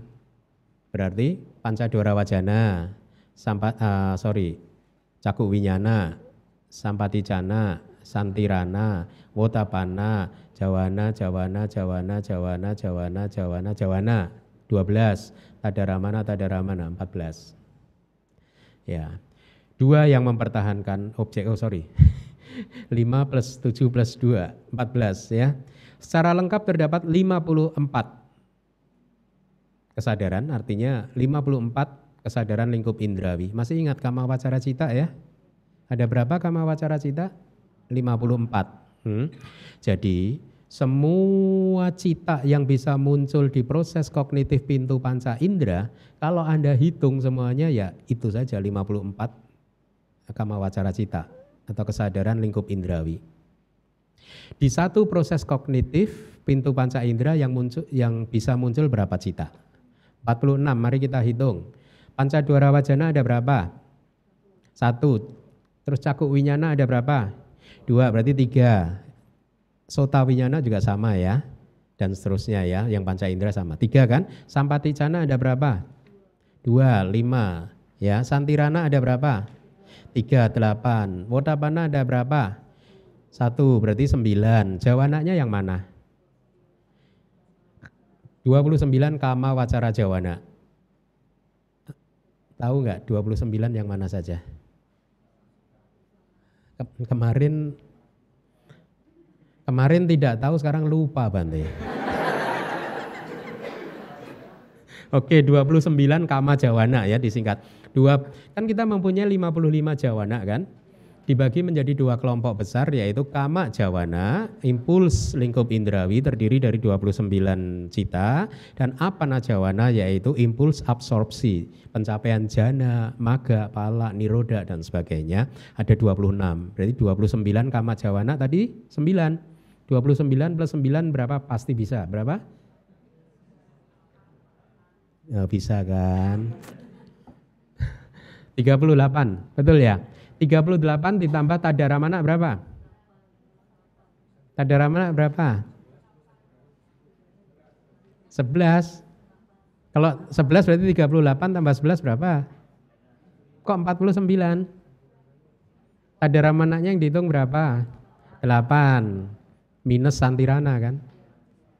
Berarti Pancadora Wajana, sampat, uh, sorry, Caku Winyana, Sampaticana, Santirana, Wotapana, Jawana, Jawana, Jawana, Jawana, Jawana, Jawana, Jawana, 12, Tadaramana, Tadaramana, 14. Ya, Dua yang mempertahankan objek, oh sorry, 5 plus 7 plus 2, 14 ya. Secara lengkap terdapat 54 kesadaran, artinya 54 kesadaran lingkup indrawi. Masih ingat kama wacara cita ya? Ada berapa kama wacara cita? 54. Hmm. Jadi semua cita yang bisa muncul di proses kognitif pintu panca indera, kalau Anda hitung semuanya ya itu saja 54 kama wacara cita atau kesadaran lingkup indrawi. Di satu proses kognitif pintu panca indera yang muncul yang bisa muncul berapa cita? 46. Mari kita hitung. Panca dua wajana ada berapa? Satu. Terus cakuk winyana ada berapa? Dua, berarti tiga. Sota winyana juga sama ya. Dan seterusnya ya, yang panca indera sama. Tiga kan? Sampati cana ada berapa? Dua, lima. Ya, santirana ada berapa? Tiga delapan. Wotapana ada berapa? Satu, berarti sembilan. Jawananya yang mana? 29 kama wacara jawana. Tahu nggak 29 yang mana saja? Kemarin kemarin tidak tahu sekarang lupa Bante. Oke, 29 kama jawana ya disingkat. Dua kan kita mempunyai 55 jawana kan? Dibagi menjadi dua kelompok besar yaitu kama jawana, impuls lingkup indrawi terdiri dari 29 cita dan apana jawana yaitu impuls absorpsi, pencapaian jana, maga, pala, niroda dan sebagainya ada 26. Berarti 29 kama jawana tadi 9. 29 plus 9 berapa? Pasti bisa. Berapa? Ya, bisa kan? 38, betul ya? 38 ditambah tadara mana berapa? Tadara mana berapa? 11. Kalau 11 berarti 38 tambah 11 berapa? Kok 49? Tadara mananya yang dihitung berapa? 8. Minus santirana kan?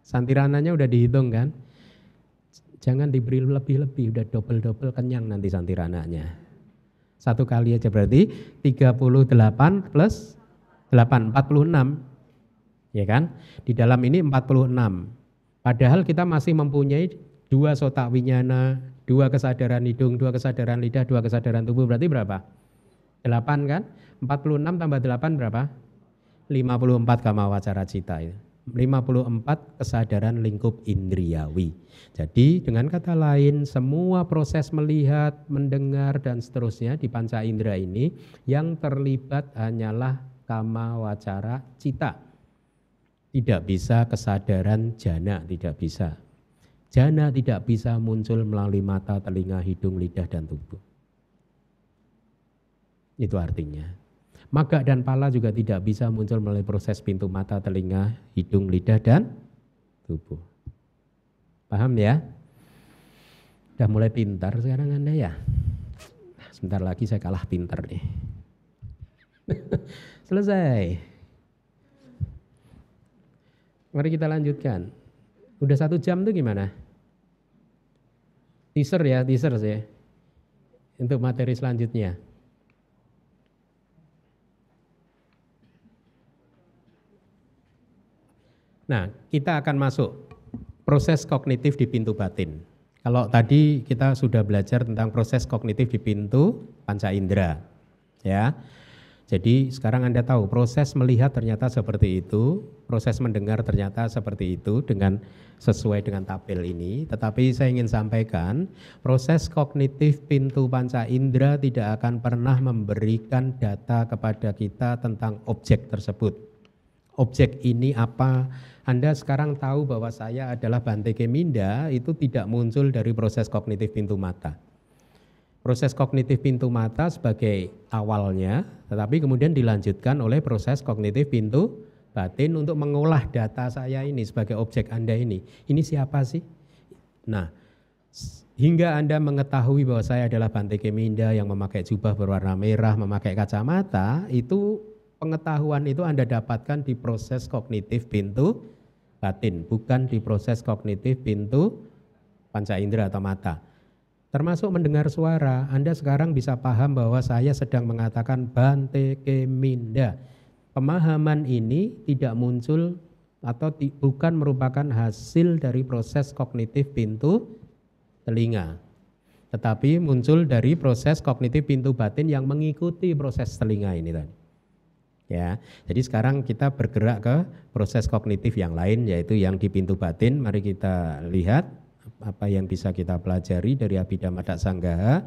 Santirananya udah dihitung kan? Jangan diberi lebih-lebih, udah double-double kenyang nanti santirananya. Satu kali aja berarti 38 plus 8, 46. Ya kan? Di dalam ini 46. Padahal kita masih mempunyai dua sotak winyana, dua kesadaran hidung, dua kesadaran lidah, dua kesadaran tubuh. Berarti berapa? 8 kan? 46 tambah 8 berapa? 54 kama wacara cita itu. 54 kesadaran lingkup indriawi. Jadi dengan kata lain semua proses melihat, mendengar dan seterusnya di panca indera ini yang terlibat hanyalah kama wacara cita. Tidak bisa kesadaran jana, tidak bisa. Jana tidak bisa muncul melalui mata, telinga, hidung, lidah dan tubuh. Itu artinya. Maga dan pala juga tidak bisa muncul melalui proses pintu mata, telinga, hidung, lidah, dan tubuh. Paham ya? Udah mulai pintar sekarang Anda ya? Sebentar lagi saya kalah pintar nih. Selesai. Mari kita lanjutkan. Udah satu jam tuh gimana? Teaser ya, teaser sih. Untuk materi selanjutnya. Nah, kita akan masuk proses kognitif di pintu batin. Kalau tadi kita sudah belajar tentang proses kognitif di pintu panca indera, ya. Jadi sekarang Anda tahu proses melihat ternyata seperti itu, proses mendengar ternyata seperti itu dengan sesuai dengan tabel ini. Tetapi saya ingin sampaikan, proses kognitif pintu panca indera tidak akan pernah memberikan data kepada kita tentang objek tersebut. Objek ini apa, anda sekarang tahu bahwa saya adalah Bante Keminda itu tidak muncul dari proses kognitif pintu mata. Proses kognitif pintu mata sebagai awalnya, tetapi kemudian dilanjutkan oleh proses kognitif pintu batin untuk mengolah data saya ini sebagai objek Anda ini. Ini siapa sih? Nah, hingga Anda mengetahui bahwa saya adalah Bante Keminda yang memakai jubah berwarna merah, memakai kacamata, itu pengetahuan itu Anda dapatkan di proses kognitif pintu batin, bukan di proses kognitif pintu panca indera atau mata. Termasuk mendengar suara, Anda sekarang bisa paham bahwa saya sedang mengatakan Bante Keminda. Pemahaman ini tidak muncul atau bukan merupakan hasil dari proses kognitif pintu telinga. Tetapi muncul dari proses kognitif pintu batin yang mengikuti proses telinga ini tadi ya. Jadi sekarang kita bergerak ke proses kognitif yang lain yaitu yang di pintu batin. Mari kita lihat apa yang bisa kita pelajari dari Abhidhamma Sanggaha.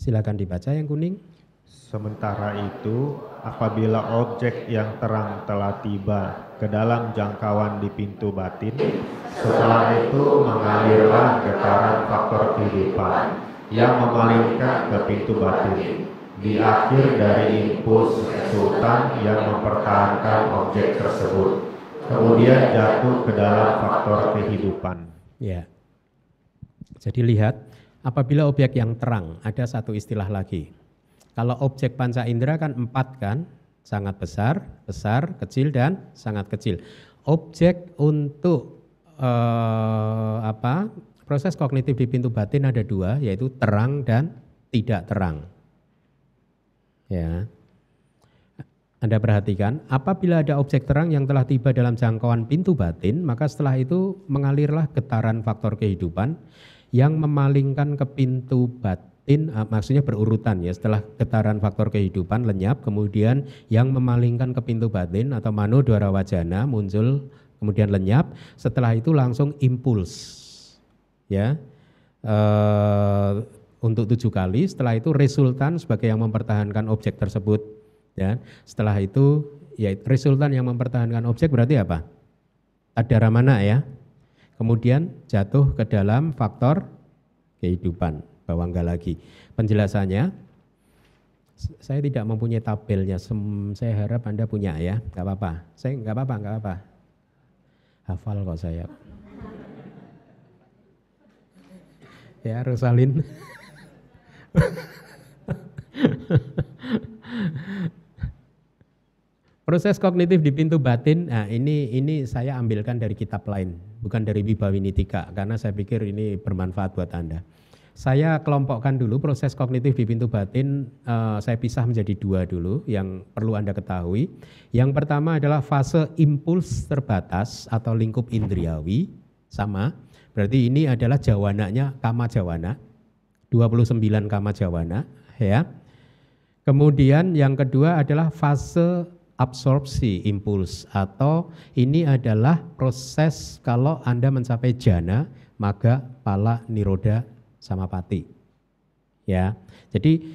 Silakan dibaca yang kuning. Sementara itu, apabila objek yang terang telah tiba ke dalam jangkauan di pintu batin, setelah itu mengalirlah getaran faktor kehidupan yang memalingkan ke pintu batin di akhir dari impuls sultan yang mempertahankan objek tersebut, kemudian jatuh ke dalam faktor kehidupan. Ya. Jadi lihat, apabila objek yang terang, ada satu istilah lagi. Kalau objek panca indera kan empat kan, sangat besar, besar, kecil dan sangat kecil. Objek untuk eh, apa? Proses kognitif di pintu batin ada dua, yaitu terang dan tidak terang. Ya. Anda perhatikan, apabila ada objek terang yang telah tiba dalam jangkauan pintu batin, maka setelah itu mengalirlah getaran faktor kehidupan yang memalingkan ke pintu batin, ah, maksudnya berurutan ya, setelah getaran faktor kehidupan lenyap, kemudian yang memalingkan ke pintu batin atau mano dwara wajana muncul, kemudian lenyap, setelah itu langsung impuls. Ya, eh, untuk tujuh kali. Setelah itu resultan sebagai yang mempertahankan objek tersebut. Ya, setelah itu ya resultan yang mempertahankan objek berarti apa? Ada mana ya? Kemudian jatuh ke dalam faktor kehidupan. Bawa enggak lagi. Penjelasannya, saya tidak mempunyai tabelnya. Saya harap Anda punya ya. Enggak apa-apa. Saya enggak apa-apa, enggak apa. Hafal kok saya. ya, Rosalin. Proses kognitif di pintu batin, nah ini ini saya ambilkan dari kitab lain, bukan dari Wibawinitika, karena saya pikir ini bermanfaat buat Anda. Saya kelompokkan dulu proses kognitif di pintu batin, uh, saya pisah menjadi dua dulu yang perlu Anda ketahui. Yang pertama adalah fase impuls terbatas atau lingkup indriawi, sama. Berarti ini adalah jawananya kama jawana, 29 kama jawana, ya. Kemudian yang kedua adalah fase absorpsi impuls atau ini adalah proses kalau Anda mencapai jana, maka pala niroda sama pati. Ya. Jadi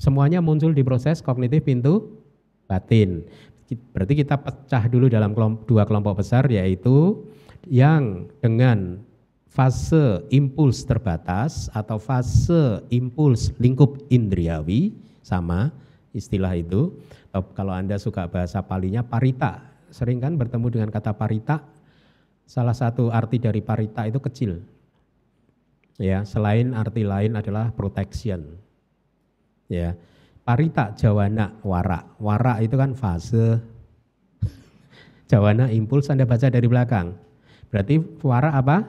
semuanya muncul di proses kognitif pintu batin. Berarti kita pecah dulu dalam dua kelompok besar yaitu yang dengan fase impuls terbatas atau fase impuls lingkup indriawi sama istilah itu. Kalau Anda suka bahasa palinya parita, sering kan bertemu dengan kata parita. Salah satu arti dari parita itu kecil, Ya, selain arti lain adalah protection. Ya. Parita jawana wara. Wara itu kan fase. jawana impuls Anda baca dari belakang. Berarti wara apa?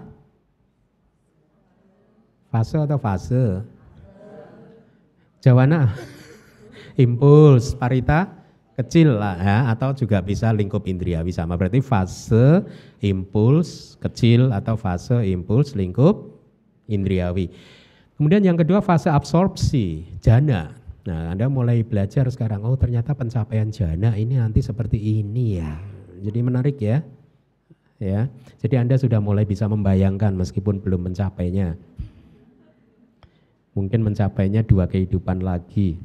Fase atau fase? Jawana impuls, parita kecil lah ya atau juga bisa lingkup indriawi sama. Berarti fase impuls kecil atau fase impuls lingkup indriawi. Kemudian yang kedua fase absorpsi, jana. Nah, Anda mulai belajar sekarang, oh ternyata pencapaian jana ini nanti seperti ini ya. Jadi menarik ya. Ya. Jadi Anda sudah mulai bisa membayangkan meskipun belum mencapainya. Mungkin mencapainya dua kehidupan lagi.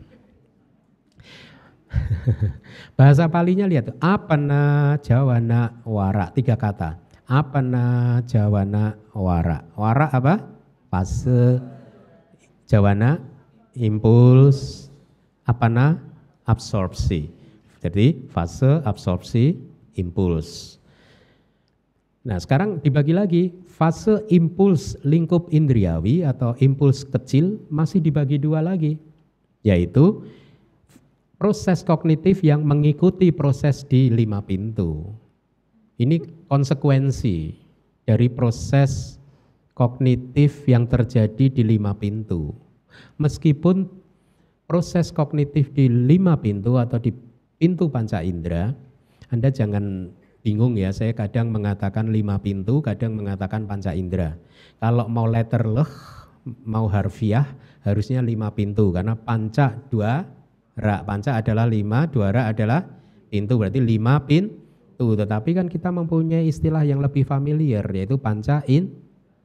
Bahasa palinya lihat, apana jawana wara, tiga kata. Apana jawana wara. Wara apa? fase jawana impuls apana absorpsi. Jadi fase absorpsi impuls. Nah, sekarang dibagi lagi fase impuls lingkup indriawi atau impuls kecil masih dibagi dua lagi, yaitu proses kognitif yang mengikuti proses di lima pintu. Ini konsekuensi dari proses kognitif yang terjadi di lima pintu. Meskipun proses kognitif di lima pintu atau di pintu panca indera, Anda jangan bingung ya, saya kadang mengatakan lima pintu, kadang mengatakan panca indera. Kalau mau letter leh, mau harfiah, harusnya lima pintu, karena panca dua, rak panca adalah lima, dua rak adalah pintu, berarti lima pintu. Tetapi kan kita mempunyai istilah yang lebih familiar, yaitu panca in,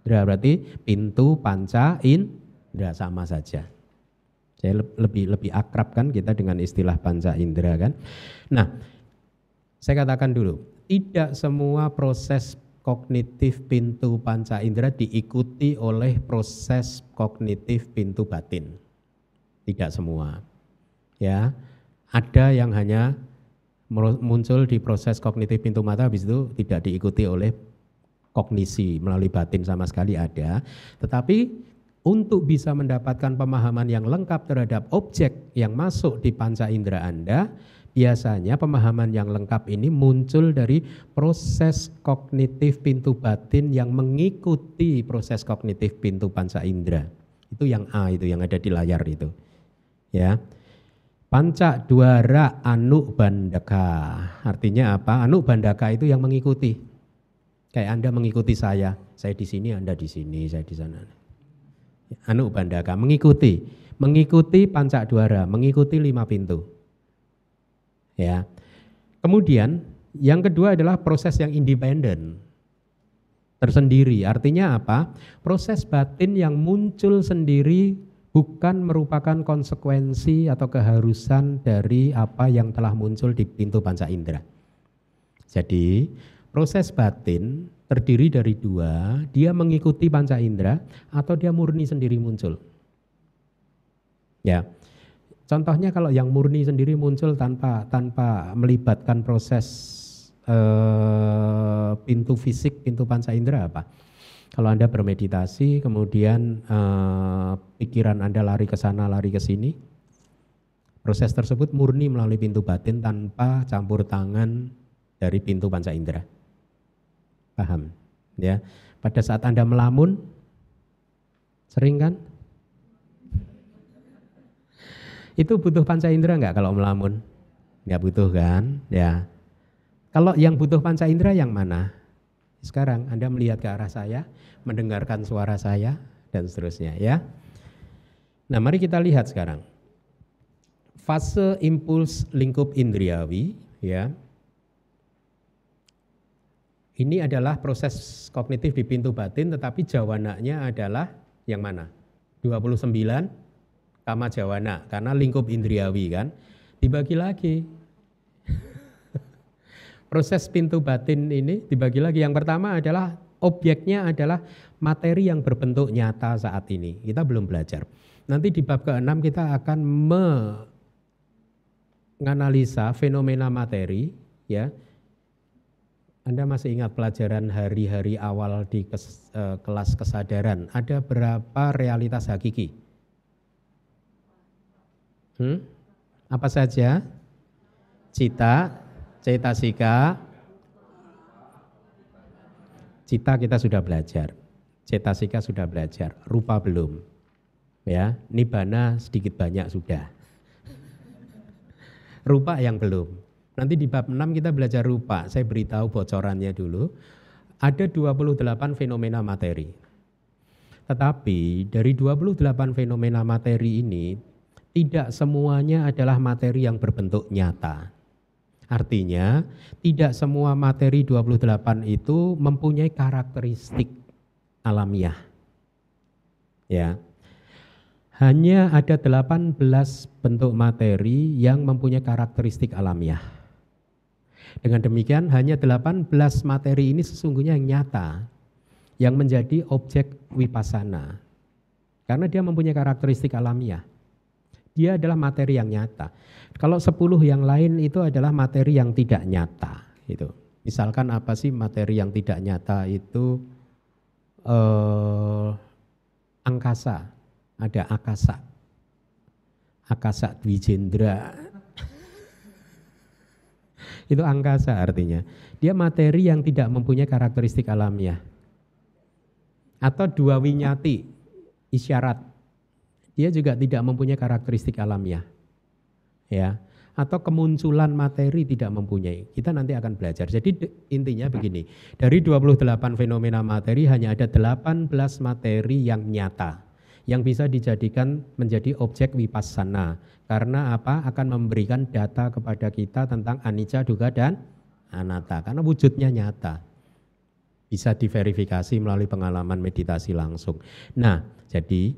indera berarti pintu panca indera sama saja. Saya lebih lebih akrab kan kita dengan istilah panca indera kan. Nah, saya katakan dulu, tidak semua proses kognitif pintu panca indera diikuti oleh proses kognitif pintu batin. Tidak semua. Ya. Ada yang hanya muncul di proses kognitif pintu mata habis itu tidak diikuti oleh kognisi melalui batin sama sekali ada, tetapi untuk bisa mendapatkan pemahaman yang lengkap terhadap objek yang masuk di panca indera Anda, biasanya pemahaman yang lengkap ini muncul dari proses kognitif pintu batin yang mengikuti proses kognitif pintu panca indera. Itu yang A itu yang ada di layar itu. Ya. Panca duara anu bandaka. Artinya apa? Anu bandaka itu yang mengikuti. Kayak Anda mengikuti saya, saya di sini, Anda di sini, saya di sana. Anu bandaka, mengikuti, mengikuti pancak duara, mengikuti lima pintu. Ya. Kemudian yang kedua adalah proses yang independen, tersendiri. Artinya apa? Proses batin yang muncul sendiri bukan merupakan konsekuensi atau keharusan dari apa yang telah muncul di pintu panca indera. Jadi Proses batin terdiri dari dua, dia mengikuti panca indera atau dia murni sendiri muncul. Ya. Contohnya kalau yang murni sendiri muncul tanpa tanpa melibatkan proses eh, pintu fisik, pintu panca indera apa? Kalau Anda bermeditasi, kemudian eh, pikiran Anda lari ke sana, lari ke sini, proses tersebut murni melalui pintu batin tanpa campur tangan dari pintu panca indera. Paham? Ya. Pada saat Anda melamun, sering kan? Itu butuh panca indera nggak kalau melamun? Nggak butuh kan? Ya. Kalau yang butuh panca indera yang mana? Sekarang Anda melihat ke arah saya, mendengarkan suara saya, dan seterusnya ya. Nah mari kita lihat sekarang. Fase impuls lingkup indriawi ya. Ini adalah proses kognitif di pintu batin tetapi jawananya adalah yang mana? 29 kama jawana karena lingkup indriawi kan dibagi lagi. Proses pintu batin ini dibagi lagi. Yang pertama adalah objeknya adalah materi yang berbentuk nyata saat ini. Kita belum belajar. Nanti di bab ke-6 kita akan menganalisa fenomena materi ya. Anda masih ingat pelajaran hari-hari awal di uh, kelas kesadaran, ada berapa realitas hakiki? Hmm? Apa saja? Cita, cetasika, cita kita sudah belajar, cetasika sudah belajar, rupa belum. Ya, nibana sedikit banyak sudah. rupa yang belum. Nanti di bab 6 kita belajar rupa. Saya beritahu bocorannya dulu. Ada 28 fenomena materi. Tetapi dari 28 fenomena materi ini tidak semuanya adalah materi yang berbentuk nyata. Artinya, tidak semua materi 28 itu mempunyai karakteristik alamiah. Ya. Hanya ada 18 bentuk materi yang mempunyai karakteristik alamiah. Dengan demikian, hanya 18 materi ini sesungguhnya yang nyata yang menjadi objek wipasana. Karena dia mempunyai karakteristik alamiah. Dia adalah materi yang nyata. Kalau sepuluh yang lain itu adalah materi yang tidak nyata. Itu. Misalkan apa sih materi yang tidak nyata itu eh, angkasa, ada akasa, akasa dwijendra. itu angkasa artinya. Dia materi yang tidak mempunyai karakteristik alamiah. Atau dua winyati, isyarat dia juga tidak mempunyai karakteristik alamiah. Ya, atau kemunculan materi tidak mempunyai. Kita nanti akan belajar. Jadi intinya begini, dari 28 fenomena materi hanya ada 18 materi yang nyata yang bisa dijadikan menjadi objek vipassana. Karena apa? Akan memberikan data kepada kita tentang anicca, duga dan anatta karena wujudnya nyata. Bisa diverifikasi melalui pengalaman meditasi langsung. Nah, jadi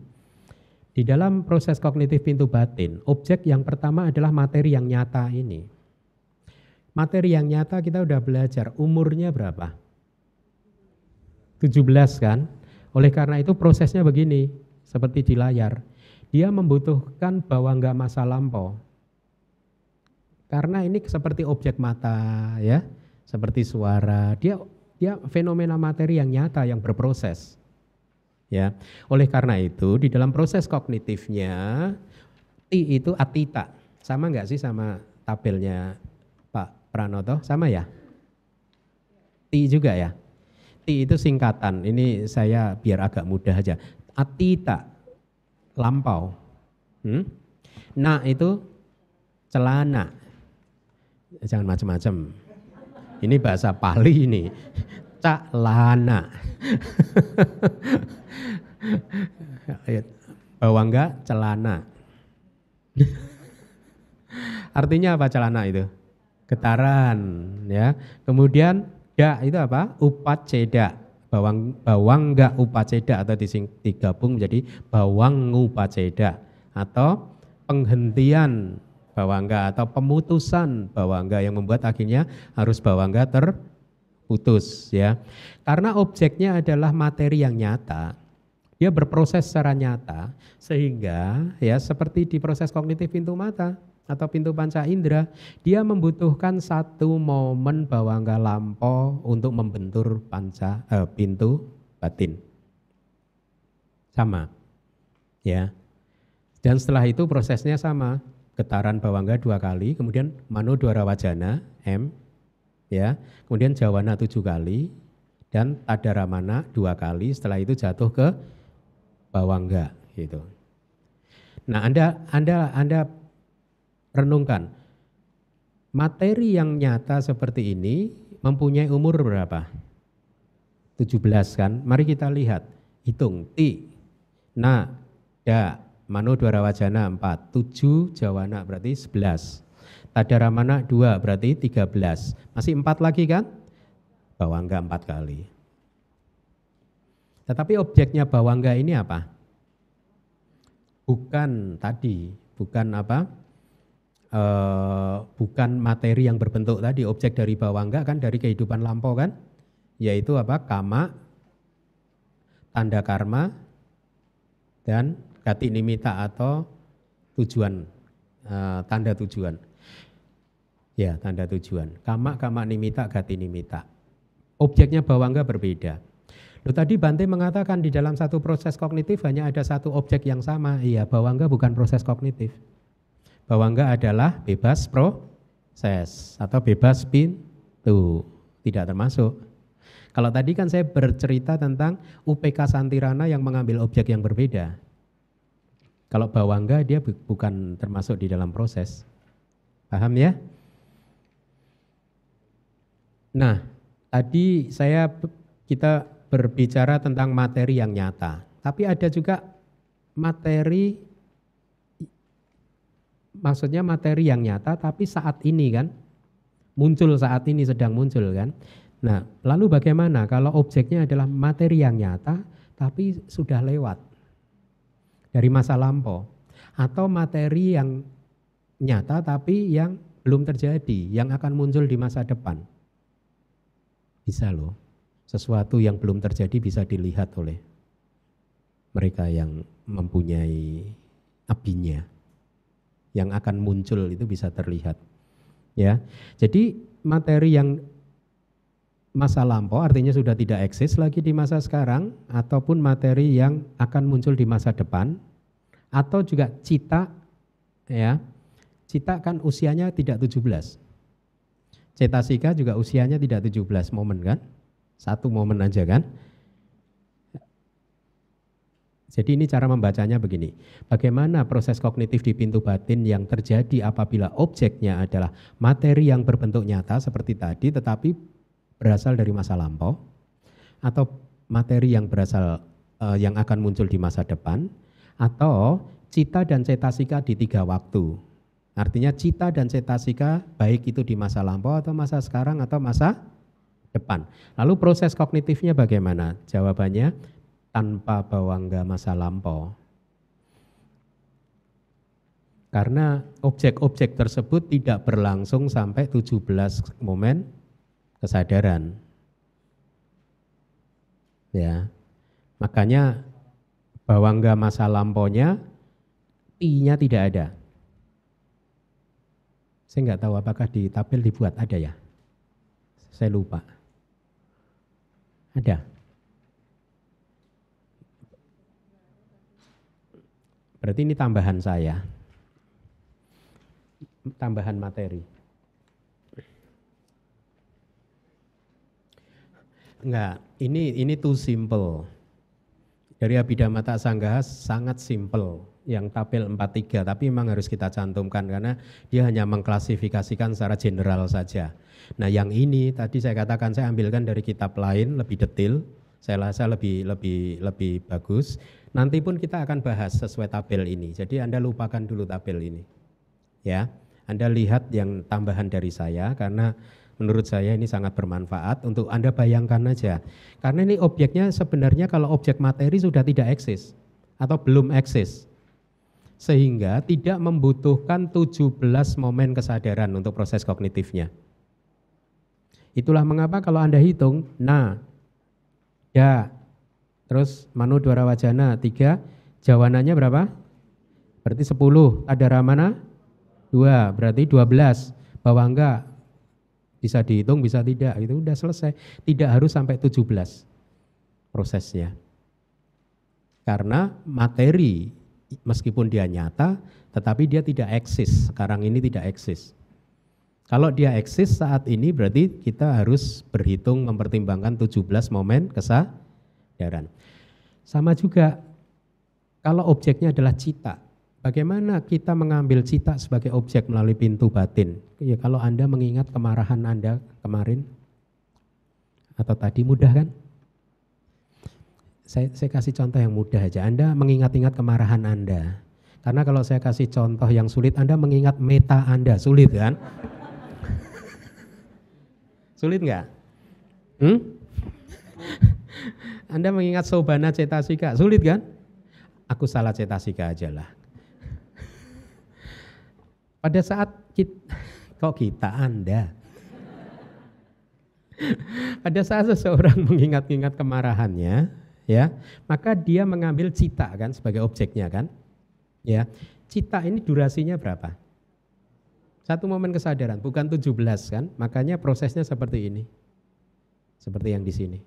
di dalam proses kognitif pintu batin, objek yang pertama adalah materi yang nyata ini. Materi yang nyata kita udah belajar, umurnya berapa? 17 kan? Oleh karena itu prosesnya begini, seperti di layar. Dia membutuhkan bahwa enggak masa lampau. Karena ini seperti objek mata ya, seperti suara. Dia dia fenomena materi yang nyata yang berproses. Ya, oleh karena itu di dalam proses kognitifnya ti itu atita. Sama nggak sih sama tabelnya Pak Pranoto? Sama ya? Ti juga ya? Ti itu singkatan. Ini saya biar agak mudah aja. Atita lampau. Hmm? Nah itu celana. Jangan macam-macam. Ini bahasa Pali ini. Bawangga celana. Artinya apa celana itu? Getaran ya. Kemudian ya itu apa? Upaceda. Bawang bawangga upaceda atau digabung menjadi bawang upaceda atau penghentian bawangga atau pemutusan bawangga yang membuat akhirnya harus bawangga terputus ya. Karena objeknya adalah materi yang nyata, dia berproses secara nyata sehingga ya seperti di proses kognitif pintu mata atau pintu panca indera, dia membutuhkan satu momen bawangga lampo untuk membentur panca eh, pintu batin. Sama. Ya. Dan setelah itu prosesnya sama. Getaran bawangga dua kali, kemudian mano dwara wajana, M, ya. Kemudian jawana tujuh kali, dan tadaramana dua kali, setelah itu jatuh ke bahwa enggak gitu. Nah, Anda Anda Anda renungkan. Materi yang nyata seperti ini mempunyai umur berapa? 17 kan? Mari kita lihat. Hitung. Ti, na, da, mano dua wajana 4. 7 jawana berarti 11. Tadaramana 2 berarti 13. Masih 4 lagi kan? Bawangga 4 kali. Tetapi objeknya bawangga ini apa? Bukan tadi, bukan apa? E, bukan materi yang berbentuk tadi, objek dari bawangga kan dari kehidupan lampau kan? Yaitu apa? Kama, tanda karma, dan gati nimita atau tujuan, e, tanda tujuan. Ya, tanda tujuan. Kama, kama nimita, gati nimita. Objeknya bawangga berbeda. Loh, tadi Bante mengatakan di dalam satu proses kognitif hanya ada satu objek yang sama. Iya, bawangga bukan proses kognitif. Bawangga adalah bebas proses atau bebas pintu. Tidak termasuk. Kalau tadi kan saya bercerita tentang UPK Santirana yang mengambil objek yang berbeda. Kalau bawangga dia bukan termasuk di dalam proses. Paham ya? Nah, tadi saya kita berbicara tentang materi yang nyata, tapi ada juga materi maksudnya materi yang nyata tapi saat ini kan muncul saat ini sedang muncul kan. Nah, lalu bagaimana kalau objeknya adalah materi yang nyata tapi sudah lewat dari masa lampau atau materi yang nyata tapi yang belum terjadi, yang akan muncul di masa depan. Bisa loh. Sesuatu yang belum terjadi bisa dilihat oleh mereka yang mempunyai apinya. Yang akan muncul itu bisa terlihat. Ya. Jadi materi yang masa lampau artinya sudah tidak eksis lagi di masa sekarang ataupun materi yang akan muncul di masa depan atau juga cita ya. Cita kan usianya tidak 17 Cetasika juga usianya tidak 17 momen kan? Satu momen aja kan? Jadi ini cara membacanya begini. Bagaimana proses kognitif di pintu batin yang terjadi apabila objeknya adalah materi yang berbentuk nyata seperti tadi tetapi berasal dari masa lampau atau materi yang berasal uh, yang akan muncul di masa depan atau cita dan cetasika di tiga waktu Artinya cita dan cetasika baik itu di masa lampau atau masa sekarang atau masa depan. Lalu proses kognitifnya bagaimana? Jawabannya tanpa bawangga masa lampau. Karena objek-objek tersebut tidak berlangsung sampai 17 momen kesadaran. Ya. Makanya bawangga masa lampaunya i-nya tidak ada. Saya nggak tahu apakah di tabel dibuat ada ya. Saya lupa. Ada. Berarti ini tambahan saya. Tambahan materi. Enggak, ini ini too simple. Dari Abhidhamma Sanggaha sangat simple yang tabel 43 tapi memang harus kita cantumkan karena dia hanya mengklasifikasikan secara general saja. Nah, yang ini tadi saya katakan saya ambilkan dari kitab lain lebih detail, saya rasa lebih lebih lebih bagus. Nanti pun kita akan bahas sesuai tabel ini. Jadi Anda lupakan dulu tabel ini. Ya. Anda lihat yang tambahan dari saya karena menurut saya ini sangat bermanfaat untuk Anda bayangkan aja. Karena ini objeknya sebenarnya kalau objek materi sudah tidak eksis atau belum eksis sehingga tidak membutuhkan 17 momen kesadaran untuk proses kognitifnya. Itulah mengapa kalau Anda hitung, nah, ya, terus manu dua wajana, tiga, jawanannya berapa? Berarti 10, ada ramana? Dua, berarti 12. Bahwa enggak, bisa dihitung, bisa tidak, itu udah selesai. Tidak harus sampai 17 prosesnya. Karena materi meskipun dia nyata, tetapi dia tidak eksis. Sekarang ini tidak eksis. Kalau dia eksis saat ini berarti kita harus berhitung mempertimbangkan 17 momen kesadaran. Sama juga kalau objeknya adalah cita. Bagaimana kita mengambil cita sebagai objek melalui pintu batin? Ya kalau Anda mengingat kemarahan Anda kemarin atau tadi mudah kan? Saya, saya kasih contoh yang mudah aja. Anda mengingat-ingat kemarahan Anda. Karena kalau saya kasih contoh yang sulit, Anda mengingat meta Anda. Sulit kan? sulit nggak? Hmm? Anda mengingat sobana cetasika. Sulit kan? Aku salah cetasika aja lah. Pada saat kita, kok kita Anda? Pada saat seseorang mengingat-ingat kemarahannya, ya, maka dia mengambil cita kan sebagai objeknya kan? Ya. Cita ini durasinya berapa? Satu momen kesadaran, bukan 17 kan? Makanya prosesnya seperti ini. Seperti yang di sini.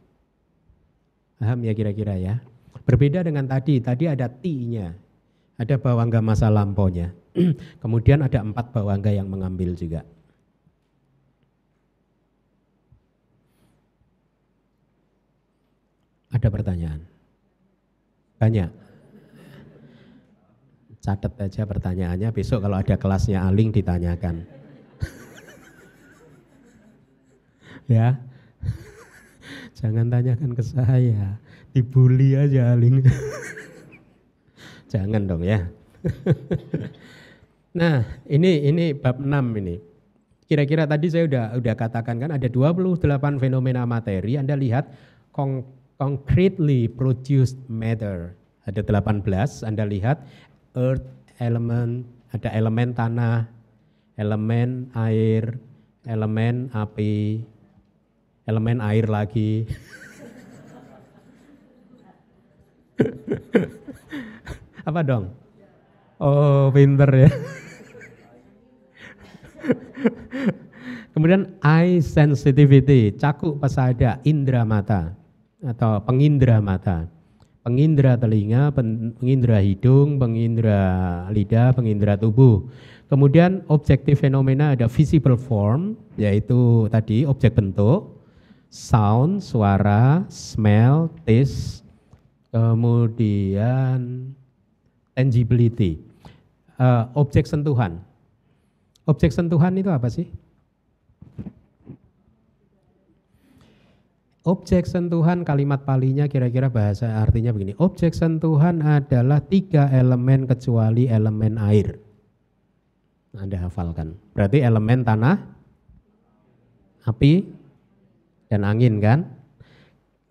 Paham ya kira-kira ya? Berbeda dengan tadi, tadi ada T-nya, ada bawangga masa lampaunya. Kemudian ada empat bawangga yang mengambil juga. Ada pertanyaan? Banyak. Catat aja pertanyaannya, besok kalau ada kelasnya Aling ditanyakan. ya. Jangan tanyakan ke saya, dibully aja Aling. Jangan dong ya. Nah, ini ini bab 6 ini. Kira-kira tadi saya udah udah katakan kan ada 28 fenomena materi. Anda lihat con concretely produced matter. Ada 18, Anda lihat earth element, ada elemen tanah, elemen air, elemen api, elemen air lagi. Apa dong? Oh, pinter ya. Kemudian eye sensitivity, cakup pesada, indera mata atau pengindra mata. Pengindra telinga, pengindra hidung, pengindra lidah, pengindra tubuh. Kemudian objektif fenomena ada visible form, yaitu tadi objek bentuk, sound, suara, smell, taste, kemudian tangibility, uh, objek sentuhan. Objek sentuhan itu apa sih? Objek sentuhan kalimat palinya kira-kira bahasa artinya begini. Objek sentuhan adalah tiga elemen kecuali elemen air. Anda hafalkan. Berarti elemen tanah, api, dan angin kan?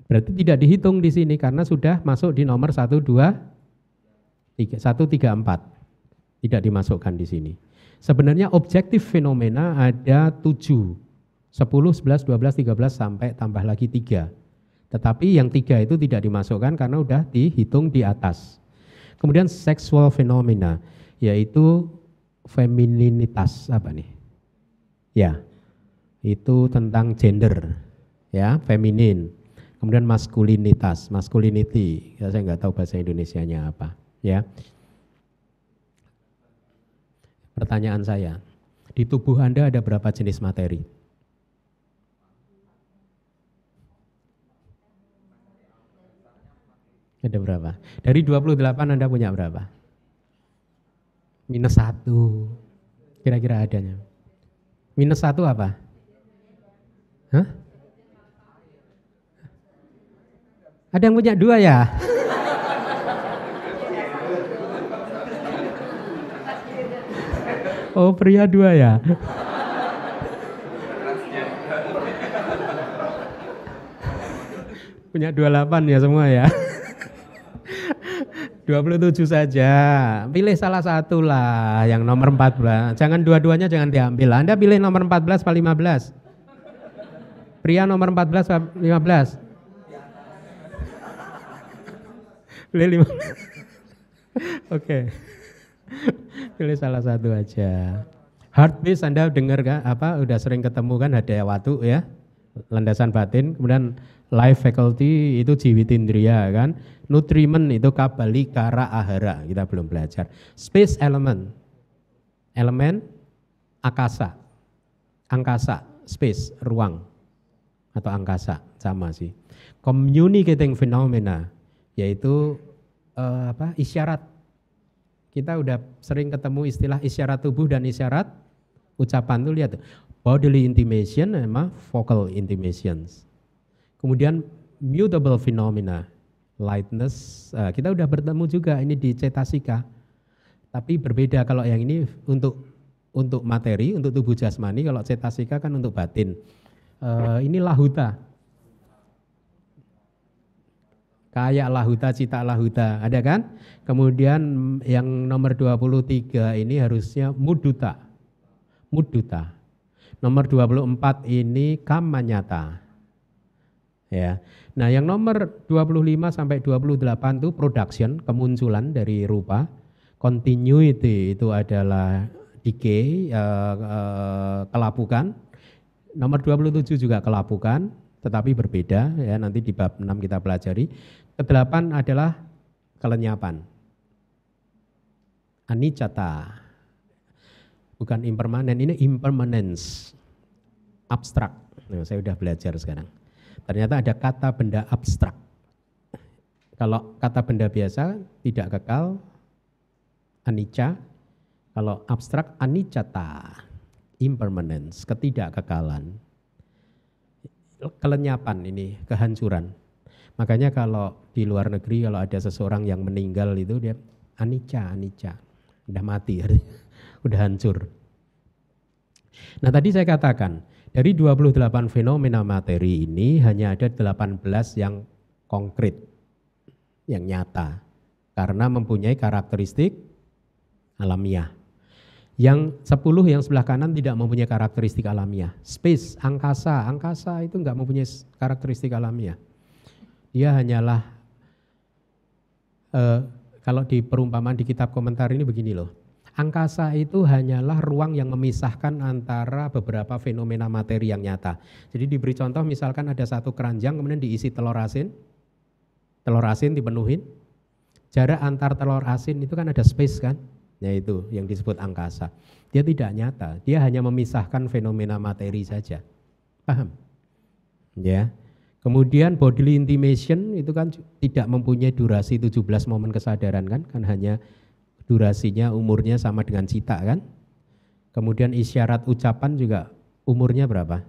Berarti tidak dihitung di sini karena sudah masuk di nomor 1, 2, 3, 1, 3, 4. Tidak dimasukkan di sini. Sebenarnya objektif fenomena ada tujuh 10, 11, 12, 13 sampai tambah lagi 3. Tetapi yang tiga itu tidak dimasukkan karena udah dihitung di atas. Kemudian seksual fenomena yaitu femininitas apa nih? Ya, itu tentang gender, ya feminin. Kemudian maskulinitas, masculinity, ya, saya nggak tahu bahasa Indonesia-nya apa, ya. Pertanyaan saya, di tubuh Anda ada berapa jenis materi? Ada berapa? Dari 28 Anda punya berapa? Minus satu. Kira-kira adanya. Minus satu apa? Hah? Ada yang punya dua ya? Oh pria dua ya? punya 28 ya semua ya? 27 saja. Pilih salah satu lah yang nomor 14. Jangan dua-duanya jangan diambil. Anda pilih nomor 14 atau 15? Pria nomor 14 atau 15? Pilih 15. Oke. Pilih salah satu aja. Heartbeat Anda dengar kan apa udah sering ketemu kan ada waktu ya landasan batin kemudian life faculty itu jiwitindria kan? Nutriment itu kabali kara ahara kita belum belajar. Space element. Elemen akasa angkasa space ruang. Atau angkasa sama sih. Communicating phenomena yaitu uh, apa? Isyarat. Kita udah sering ketemu istilah isyarat tubuh dan isyarat ucapan tuh lihat bodily intimation sama vocal intimations. Kemudian mutable phenomena, lightness, uh, kita udah bertemu juga ini di cetasika. Tapi berbeda kalau yang ini untuk untuk materi, untuk tubuh jasmani, kalau cetasika kan untuk batin. Uh, ini lahuta, kayak lahuta cita lahuta ada kan? Kemudian yang nomor 23 ini harusnya muduta muduta nomor 24 ini kamanyata ya nah yang nomor 25 sampai 28 itu production kemunculan dari rupa continuity itu adalah decay uh, uh, kelapukan nomor 27 juga kelapukan tetapi berbeda ya nanti di bab 6 kita pelajari Kedelapan adalah kelenyapan. Anicata. Bukan impermanen, ini impermanence. Abstrak. Nah, saya sudah belajar sekarang. Ternyata ada kata benda abstrak. Kalau kata benda biasa tidak kekal, anicca. Kalau abstrak, anicata. Impermanence, ketidakkekalan. Kelenyapan ini, kehancuran. Makanya kalau di luar negeri kalau ada seseorang yang meninggal itu dia anicca, anicca. Udah mati, udah hancur. Nah tadi saya katakan, dari 28 fenomena materi ini hanya ada 18 yang konkret, yang nyata. Karena mempunyai karakteristik alamiah. Yang 10 yang sebelah kanan tidak mempunyai karakteristik alamiah. Space, angkasa, angkasa itu enggak mempunyai karakteristik alamiah. Dia hanyalah uh, kalau di perumpamaan di kitab komentar ini begini loh. Angkasa itu hanyalah ruang yang memisahkan antara beberapa fenomena materi yang nyata. Jadi diberi contoh misalkan ada satu keranjang kemudian diisi telur asin. Telur asin dipenuhin. Jarak antar telur asin itu kan ada space kan? Yaitu yang disebut angkasa. Dia tidak nyata, dia hanya memisahkan fenomena materi saja. Paham? Ya. Kemudian bodily intimation itu kan tidak mempunyai durasi 17 momen kesadaran kan, kan hanya durasinya umurnya sama dengan cita kan. Kemudian isyarat ucapan juga umurnya berapa?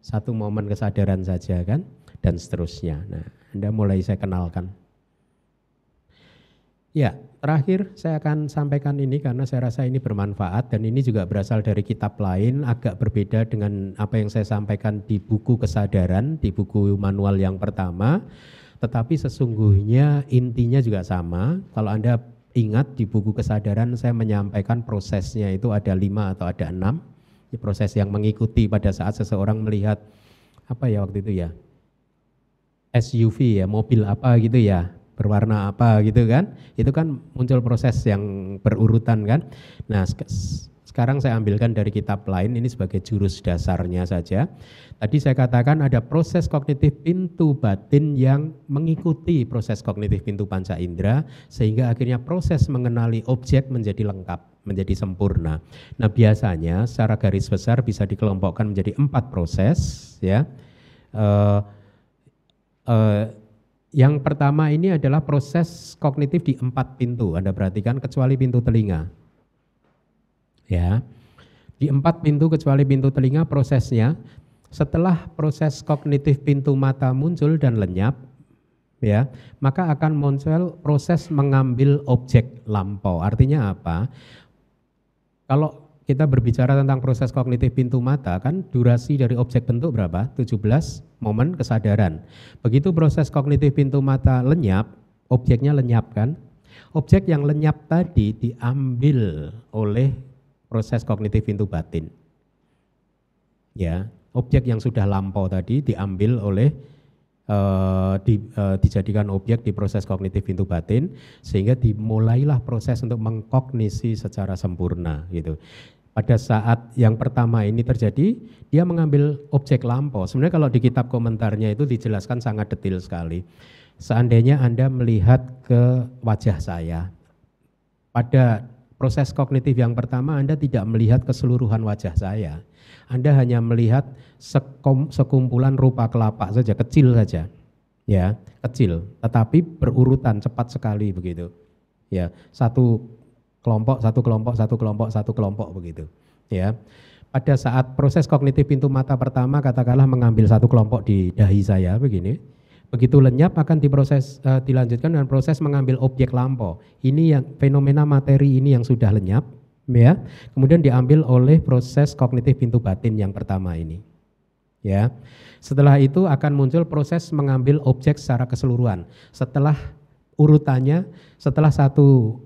Satu momen kesadaran saja kan, dan seterusnya. Nah, Anda mulai saya kenalkan. Ya, terakhir saya akan sampaikan ini karena saya rasa ini bermanfaat dan ini juga berasal dari kitab lain agak berbeda dengan apa yang saya sampaikan di buku kesadaran, di buku manual yang pertama. Tetapi sesungguhnya intinya juga sama. Kalau Anda ingat di buku kesadaran saya menyampaikan prosesnya itu ada lima atau ada enam. Proses yang mengikuti pada saat seseorang melihat apa ya waktu itu ya SUV ya mobil apa gitu ya berwarna apa gitu kan. Itu kan muncul proses yang berurutan kan. Nah, sekarang saya ambilkan dari kitab lain ini sebagai jurus dasarnya saja. Tadi saya katakan ada proses kognitif pintu batin yang mengikuti proses kognitif pintu panca indera sehingga akhirnya proses mengenali objek menjadi lengkap, menjadi sempurna. Nah biasanya secara garis besar bisa dikelompokkan menjadi empat proses ya. Uh, uh, yang pertama ini adalah proses kognitif di empat pintu. Anda perhatikan kecuali pintu telinga. Ya. Di empat pintu kecuali pintu telinga prosesnya setelah proses kognitif pintu mata muncul dan lenyap ya, maka akan muncul proses mengambil objek lampau. Artinya apa? Kalau kita berbicara tentang proses kognitif pintu mata kan durasi dari objek bentuk berapa? 17 momen kesadaran. Begitu proses kognitif pintu mata lenyap, objeknya lenyap kan? Objek yang lenyap tadi diambil oleh proses kognitif pintu batin. Ya, objek yang sudah lampau tadi diambil oleh uh, di, uh, dijadikan objek di proses kognitif pintu batin sehingga dimulailah proses untuk mengkognisi secara sempurna gitu pada saat yang pertama ini terjadi, dia mengambil objek lampau. Sebenarnya kalau di kitab komentarnya itu dijelaskan sangat detail sekali. Seandainya Anda melihat ke wajah saya, pada proses kognitif yang pertama Anda tidak melihat keseluruhan wajah saya. Anda hanya melihat sekum, sekumpulan rupa kelapa saja, kecil saja. Ya, kecil, tetapi berurutan cepat sekali begitu. Ya, satu kelompok, satu kelompok, satu kelompok, satu kelompok begitu. Ya. Pada saat proses kognitif pintu mata pertama katakanlah mengambil satu kelompok di dahi saya begini, begitu lenyap akan diproses uh, dilanjutkan dengan proses mengambil objek lampau. Ini yang fenomena materi ini yang sudah lenyap ya. Kemudian diambil oleh proses kognitif pintu batin yang pertama ini. Ya. Setelah itu akan muncul proses mengambil objek secara keseluruhan. Setelah urutannya setelah satu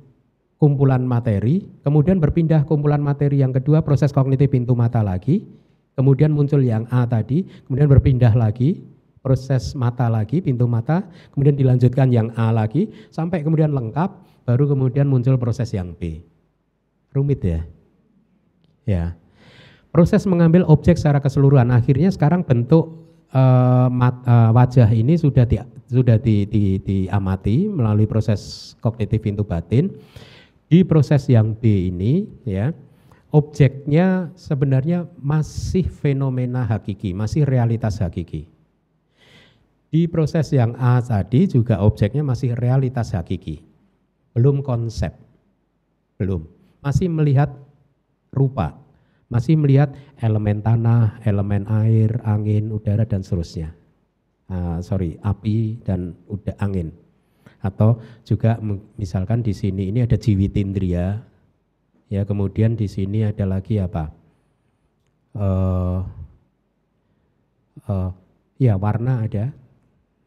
kumpulan materi, kemudian berpindah kumpulan materi yang kedua proses kognitif pintu mata lagi, kemudian muncul yang A tadi, kemudian berpindah lagi proses mata lagi, pintu mata, kemudian dilanjutkan yang A lagi, sampai kemudian lengkap, baru kemudian muncul proses yang B. Rumit ya? Ya. Proses mengambil objek secara keseluruhan, akhirnya sekarang bentuk uh, mat, uh, wajah ini sudah di, sudah di, di, diamati melalui proses kognitif pintu batin di proses yang B ini ya objeknya sebenarnya masih fenomena hakiki, masih realitas hakiki. Di proses yang A tadi juga objeknya masih realitas hakiki. Belum konsep. Belum. Masih melihat rupa. Masih melihat elemen tanah, elemen air, angin, udara dan seterusnya. Uh, sorry, api dan udah angin atau juga misalkan di sini ini ada jiwitindria ya kemudian di sini ada lagi apa uh, uh, ya warna ada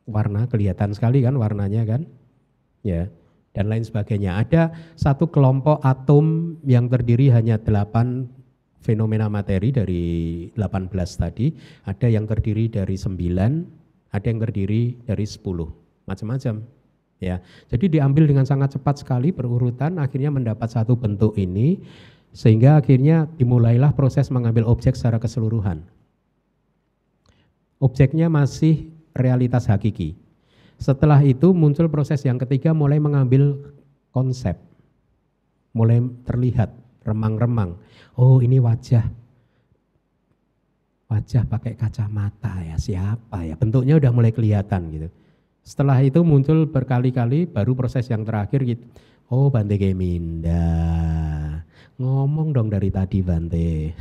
warna kelihatan sekali kan warnanya kan? Ya dan lain sebagainya. Ada satu kelompok atom yang terdiri hanya delapan fenomena materi dari 18 tadi. Ada yang terdiri dari 9 ada yang terdiri dari 10 macam-macam Ya, jadi diambil dengan sangat cepat sekali berurutan, akhirnya mendapat satu bentuk ini, sehingga akhirnya dimulailah proses mengambil objek secara keseluruhan. Objeknya masih realitas hakiki. Setelah itu muncul proses yang ketiga mulai mengambil konsep. Mulai terlihat remang-remang. Oh ini wajah. Wajah pakai kacamata ya siapa ya. Bentuknya udah mulai kelihatan gitu. Setelah itu muncul berkali-kali baru proses yang terakhir gitu. Oh Bante Geminda. Ngomong dong dari tadi Bante.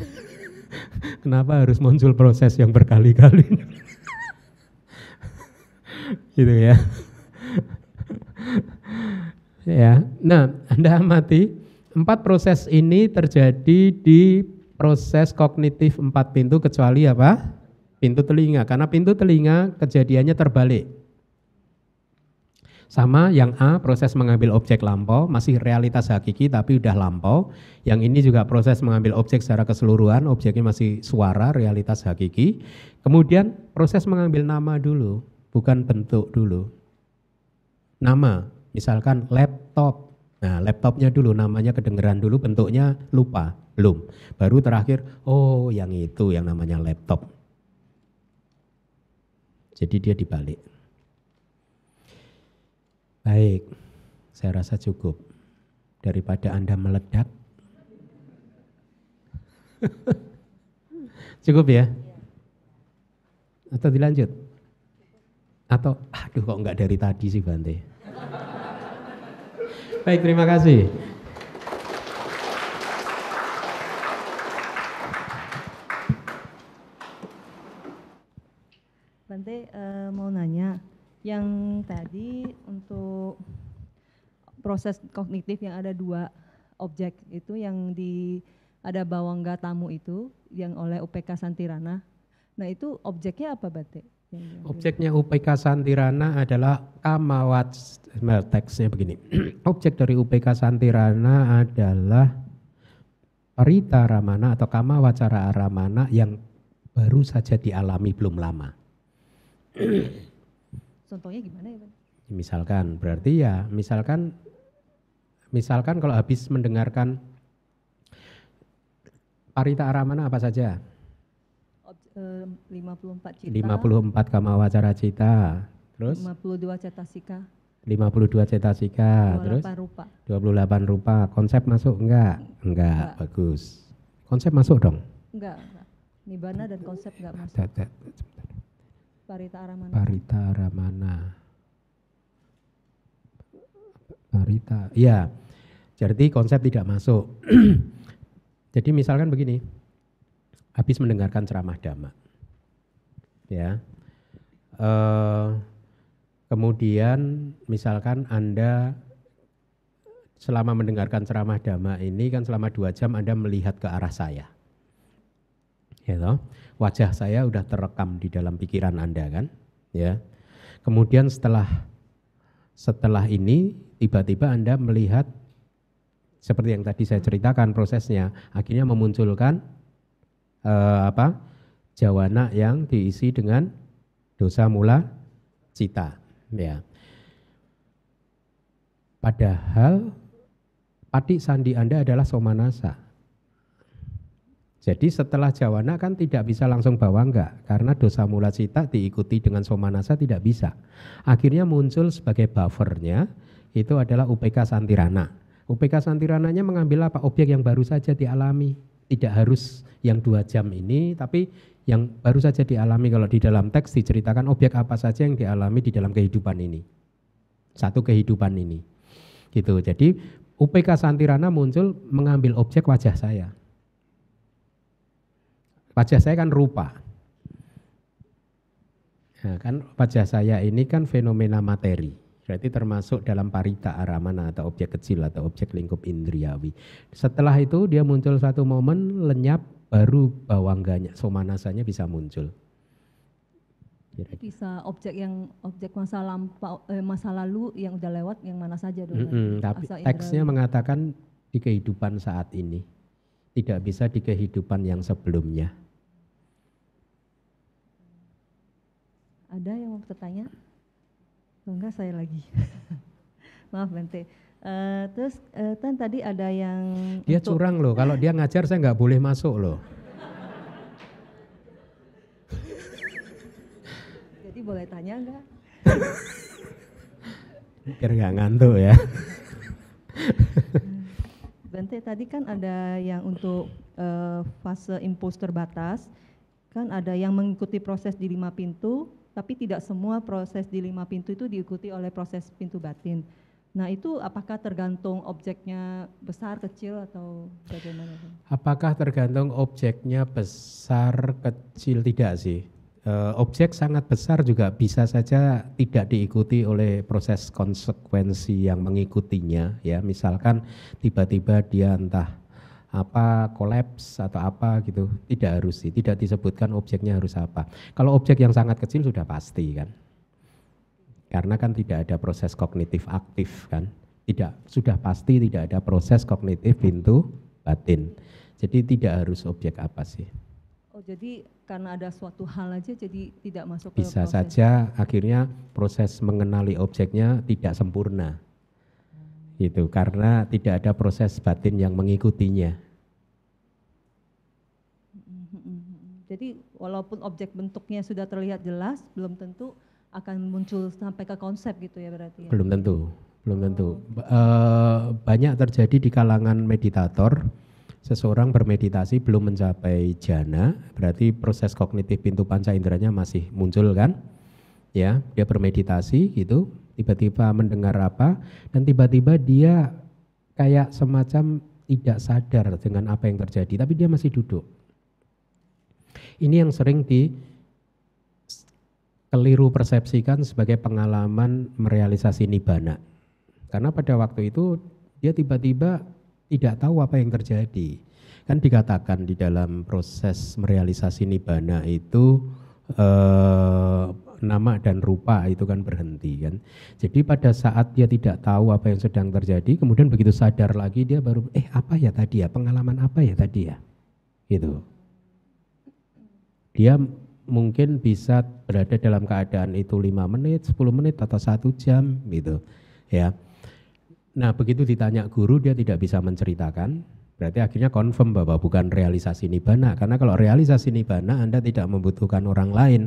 Kenapa harus muncul proses yang berkali-kali? gitu ya. ya. Nah, Anda amati empat proses ini terjadi di proses kognitif empat pintu kecuali apa? Pintu telinga. Karena pintu telinga kejadiannya terbalik. Sama yang A proses mengambil objek lampau masih realitas hakiki tapi udah lampau. Yang ini juga proses mengambil objek secara keseluruhan, objeknya masih suara realitas hakiki. Kemudian proses mengambil nama dulu, bukan bentuk dulu. Nama, misalkan laptop. Nah, laptopnya dulu namanya kedengeran dulu, bentuknya lupa, belum. Baru terakhir, oh yang itu yang namanya laptop. Jadi dia dibalik. Baik, saya rasa cukup. Daripada Anda meledak. cukup ya? Atau dilanjut? Atau, aduh kok enggak dari tadi sih Bante. Baik, terima kasih. Bante uh, mau nanya, yang tadi untuk proses kognitif yang ada dua objek itu yang di ada bawangga tamu itu yang oleh UPK Santirana. Nah itu objeknya apa Bate? Objeknya UPK Santirana adalah kamawat teksnya begini. Objek dari UPK Santirana adalah Parita Ramana atau Kama Wacara Ramana yang baru saja dialami belum lama. Contohnya gimana ya, Pak? Misalkan, berarti ya, misalkan, misalkan kalau habis mendengarkan Parita Aramana apa saja? 54 cita. 54 kama wacara cita. Terus? 52 cetasika. 52 cetasika. 28 terus? rupa. 28 rupa. Konsep masuk enggak? Enggak, enggak. bagus. Konsep masuk dong? Enggak, enggak. Nibana dan konsep enggak masuk. Parita Aramana. Parita Aramana. Parita, ya. Jadi konsep tidak masuk. Jadi misalkan begini, habis mendengarkan ceramah dhamma, ya, eh, kemudian misalkan anda selama mendengarkan ceramah dhamma ini kan selama dua jam anda melihat ke arah saya, ya toh? wajah saya udah terekam di dalam pikiran anda kan, ya. Kemudian setelah setelah ini tiba-tiba anda melihat seperti yang tadi saya ceritakan prosesnya, akhirnya memunculkan uh, apa? Jawana yang diisi dengan dosa mula cita, ya. Padahal pati sandi Anda adalah somanasa. Jadi setelah jawana kan tidak bisa langsung bawa enggak karena dosa mula cita diikuti dengan somanasa tidak bisa. Akhirnya muncul sebagai buffernya itu adalah UPK Santirana. UPK Santirananya mengambil apa? Objek yang baru saja dialami. Tidak harus yang dua jam ini, tapi yang baru saja dialami kalau di dalam teks diceritakan objek apa saja yang dialami di dalam kehidupan ini. Satu kehidupan ini. Gitu. Jadi UPK Santirana muncul mengambil objek wajah saya. Wajah saya kan rupa. Nah, kan wajah saya ini kan fenomena materi. Berarti termasuk dalam parita aramana atau objek kecil atau objek lingkup indriawi. Setelah itu dia muncul satu momen lenyap baru bawangganya somanasanya bisa muncul. Bisa objek yang objek masa lampau eh, masa lalu yang udah lewat yang mana saja dulu. Mm -hmm, tapi teksnya mengatakan di kehidupan saat ini. Tidak bisa di kehidupan yang sebelumnya. Ada yang mau bertanya? Enggak saya lagi. Maaf Bente. Uh, terus uh, kan tadi ada yang dia untuk... curang loh. Kalau dia ngajar saya nggak boleh masuk loh. Jadi boleh tanya enggak biar nggak ngantuk ya. Bente tadi kan ada yang untuk uh, fase impuls terbatas kan ada yang mengikuti proses di lima pintu tapi tidak semua proses di lima pintu itu diikuti oleh proses pintu batin. Nah itu apakah tergantung objeknya besar, kecil atau bagaimana? Apakah tergantung objeknya besar, kecil tidak sih? E, objek sangat besar juga bisa saja tidak diikuti oleh proses konsekuensi yang mengikutinya ya. Misalkan tiba-tiba dia entah apa kolaps atau apa gitu. Tidak harus sih tidak disebutkan objeknya harus apa. Kalau objek yang sangat kecil sudah pasti kan. Karena kan tidak ada proses kognitif aktif kan. Tidak sudah pasti tidak ada proses kognitif pintu batin. Jadi tidak harus objek apa sih. Oh jadi karena ada suatu hal aja jadi tidak masuk bisa ke proses. saja akhirnya proses mengenali objeknya tidak sempurna itu karena tidak ada proses batin yang mengikutinya. Jadi walaupun objek bentuknya sudah terlihat jelas, belum tentu akan muncul sampai ke konsep gitu ya berarti. Ya? Belum tentu, belum tentu. Uh, banyak terjadi di kalangan meditator. Seseorang bermeditasi belum mencapai jana, berarti proses kognitif pintu panca inderanya masih muncul kan? Ya, dia bermeditasi gitu, tiba-tiba mendengar apa dan tiba-tiba dia kayak semacam tidak sadar dengan apa yang terjadi tapi dia masih duduk. Ini yang sering di keliru persepsikan sebagai pengalaman merealisasi nibana. Karena pada waktu itu dia tiba-tiba tidak tahu apa yang terjadi. Kan dikatakan di dalam proses merealisasi nibana itu eh, nama dan rupa itu kan berhenti kan. Jadi pada saat dia tidak tahu apa yang sedang terjadi, kemudian begitu sadar lagi dia baru eh apa ya tadi ya, pengalaman apa ya tadi ya. Gitu. Dia mungkin bisa berada dalam keadaan itu lima menit, 10 menit atau satu jam gitu ya. Nah begitu ditanya guru dia tidak bisa menceritakan, berarti akhirnya confirm bahwa bukan realisasi nibana karena kalau realisasi nibana Anda tidak membutuhkan orang lain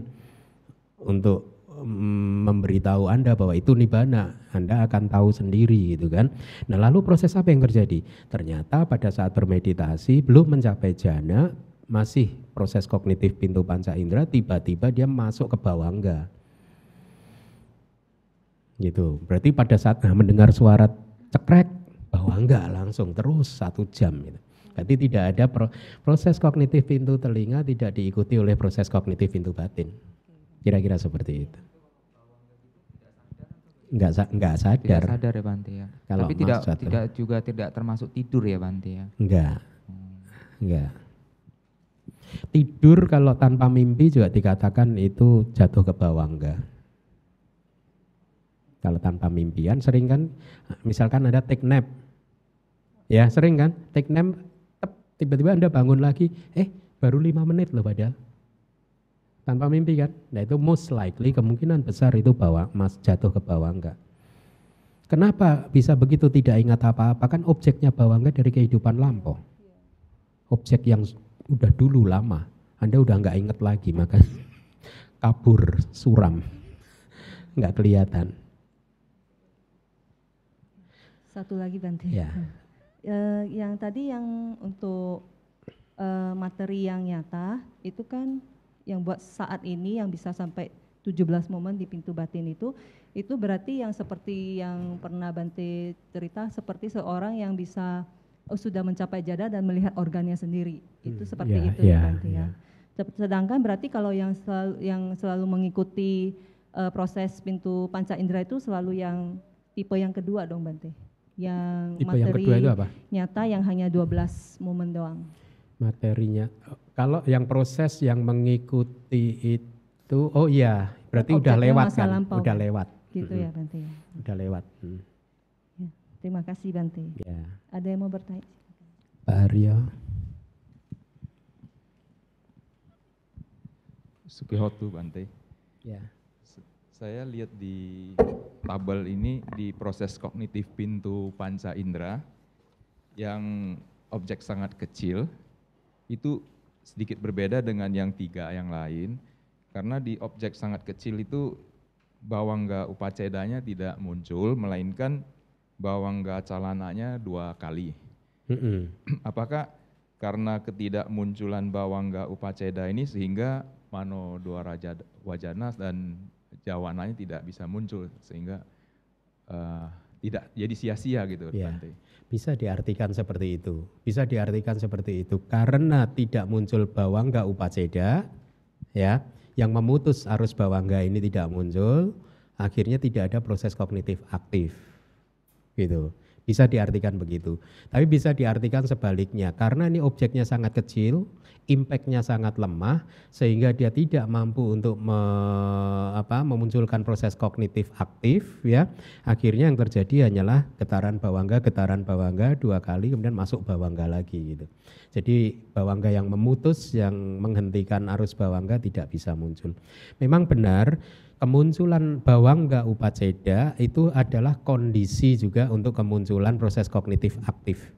untuk mm, memberitahu Anda bahwa itu nibana, Anda akan tahu sendiri gitu kan. Nah lalu proses apa yang terjadi? Ternyata pada saat bermeditasi belum mencapai jana, masih proses kognitif pintu panca indera, tiba-tiba dia masuk ke bawangga. Gitu. Berarti pada saat nah, mendengar suara cekrek, bawangga enggak langsung terus satu jam gitu. Berarti tidak ada pro, proses kognitif pintu telinga tidak diikuti oleh proses kognitif pintu batin. Kira-kira seperti itu. Enggak enggak sadar. Tidak sadar ya Bante ya. Kalau Tapi tidak maksud- tidak juga tidak termasuk tidur ya Bante ya. Enggak. Enggak. Tidur kalau tanpa mimpi juga dikatakan itu jatuh ke bawah enggak. Kalau tanpa mimpian sering kan misalkan ada take nap. Ya, sering kan? Take nap tiba-tiba Anda bangun lagi, eh baru lima menit loh padahal. Tanpa mimpi kan? Nah itu most likely kemungkinan besar itu bawa mas jatuh ke bawah enggak. Kenapa bisa begitu tidak ingat apa-apa? Kan objeknya bawah enggak dari kehidupan lampau. Objek yang udah dulu lama, Anda udah nggak inget lagi, maka kabur, suram, nggak kelihatan. Satu lagi Bante. Ya. Eh, yang tadi yang untuk eh, materi yang nyata itu kan yang buat saat ini yang bisa sampai 17 momen di pintu batin itu itu berarti yang seperti yang pernah Bante cerita seperti seorang yang bisa oh, sudah mencapai jada dan melihat organnya sendiri. Itu Hmm, seperti ya, itu ya, ya, Bante ya. ya. Sed- Sedangkan berarti kalau yang selalu, yang selalu mengikuti eh, proses pintu panca indera itu selalu yang tipe yang kedua dong Bante. Yang Tipe yang materi kedua itu apa? nyata yang hanya 12 momen doang. Materinya. Kalau yang proses yang mengikuti itu, oh iya, berarti udah Objeknya lewat masa kan? lampau. Udah lewat. Gitu Mm-mm. ya Bante ya. Udah lewat. Hmm, Ya, Terima kasih Bante. Ya. Ada yang mau bertanya? Pak Aryo. Sukihotu Bante. Ya. Saya lihat di tabel ini di proses kognitif pintu panca indera yang objek sangat kecil itu sedikit berbeda dengan yang tiga yang lain karena di objek sangat kecil itu bawangga upacedanya tidak muncul melainkan bawangga calananya dua kali. Mm-mm. Apakah karena ketidakmunculan bawangga upaceda ini sehingga mano dua raja wajana dan jawananya tidak bisa muncul sehingga eh, tidak jadi sia-sia gitu Ya. Bante. Bisa diartikan seperti itu. Bisa diartikan seperti itu karena tidak muncul bawangga upaceda ya, yang memutus arus bawangga ini tidak muncul, akhirnya tidak ada proses kognitif aktif. Gitu. Bisa diartikan begitu. Tapi bisa diartikan sebaliknya karena ini objeknya sangat kecil, impactnya sangat lemah sehingga dia tidak mampu untuk me- apa, memunculkan proses kognitif aktif ya. Akhirnya yang terjadi hanyalah getaran bawangga, getaran bawangga dua kali kemudian masuk bawangga lagi gitu. Jadi bawangga yang memutus yang menghentikan arus bawangga tidak bisa muncul. Memang benar kemunculan bawangga upaceda itu adalah kondisi juga untuk kemunculan proses kognitif aktif.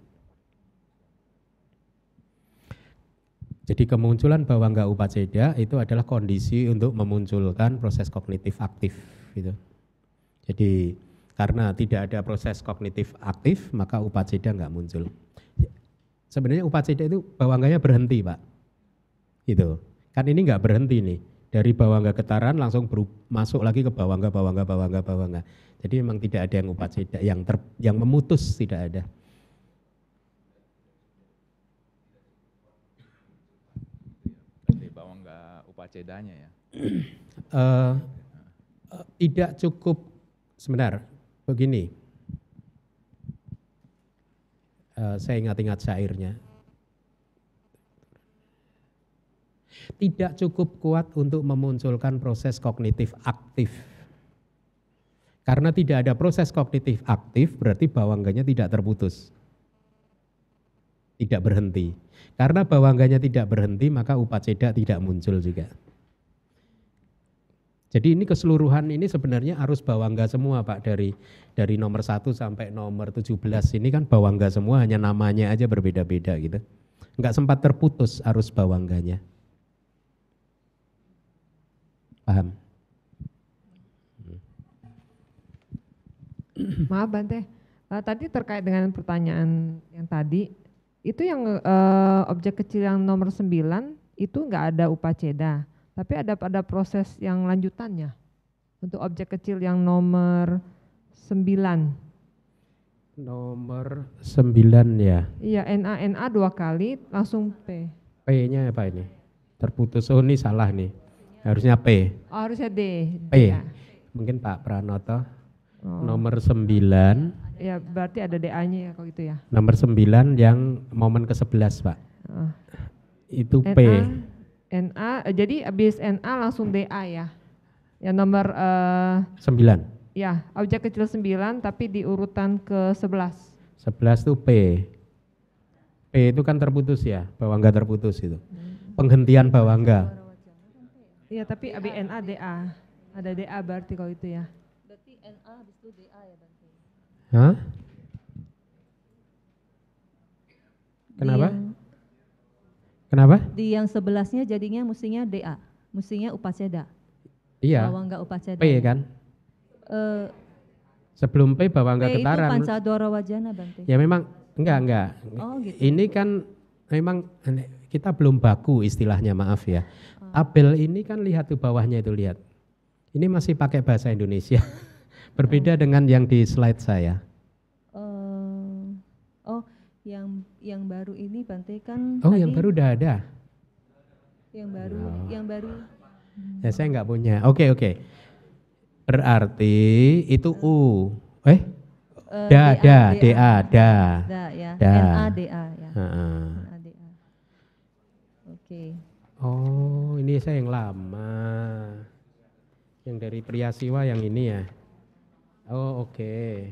Jadi kemunculan bawangga upaceda itu adalah kondisi untuk memunculkan proses kognitif aktif gitu. Jadi karena tidak ada proses kognitif aktif maka upaceda nggak muncul. Sebenarnya upaceda itu bawangganya berhenti pak, gitu. Kan ini nggak berhenti nih dari bawangga getaran langsung beru- masuk lagi ke bawangga bawangga bawangga bawangga. Jadi memang tidak ada yang upaceda yang ter, yang memutus tidak ada. Bawangga upacedanya ya. Eh, eh, tidak cukup sebentar begini Eh, saya ingat-ingat syairnya tidak cukup kuat untuk memunculkan proses kognitif aktif. Karena tidak ada proses kognitif aktif berarti bawangganya tidak terputus. Tidak berhenti. Karena bawangganya tidak berhenti maka upaceda tidak muncul juga. Jadi ini keseluruhan ini sebenarnya arus bawangga semua Pak. Dari dari nomor 1 sampai nomor 17 ini kan bawangga semua hanya namanya aja berbeda-beda gitu. Enggak sempat terputus arus bawangganya. Paham? Maaf Bante, Eh, tadi terkait dengan pertanyaan yang tadi, itu yang eh, objek kecil yang nomor 9 itu nggak ada upaceda, tapi ada pada proses yang lanjutannya untuk objek kecil yang nomor 9. Nomor 9 ya. Iya, NA NA dua kali langsung P. P-nya apa ini? Terputus. Oh ini salah nih. Harusnya P. Oh, harusnya D. P. Ya. Mungkin Pak Pranoto. Oh. Nomor 9. Ya, berarti ada DA-nya ya kalau gitu ya. Nomor 9 yang momen ke-11 Pak. Oh. Itu NA, P. NA, eh, jadi habis NA langsung DA ya. Yang nomor eh 9. ya, objek kecil 9 tapi di urutan ke-11. 11 itu P. P itu kan terputus ya. Bawangga terputus itu. Penghentian bawangga. Iya, tapi habis NA DA. Ada DA berarti kalau itu ya. Berarti NA habis itu DA ya Bante? Hah? Di Kenapa? yang- Kenapa? Di yang sebelasnya jadinya mestinya DA, mestinya upaceda. Iya. Bawangga upaceda. P kan. Eh, Sebelum P bawangga P itu getaran. pancadora wajana Bante. Ya memang enggak enggak. Oh gitu. Ini kan memang kita belum baku istilahnya maaf ya. Tabel ini kan lihat tuh bawahnya itu lihat. Ini masih pakai bahasa Indonesia. Berbeda dengan yang di slide saya. Eh, oh, yang yang baru ini Bante kan Oh, tadi yang baru udah ada. yang baru Oh. yang baru Ya saya nggak punya. Oke oke. Berarti itu U. Eh? eh, Da da da da. Da ya. Da. NA DA ya. Heeh. NA DA. Oke. Oh ini saya yang lama. Yang dari Priyasiwa yang ini ya. Oh oke.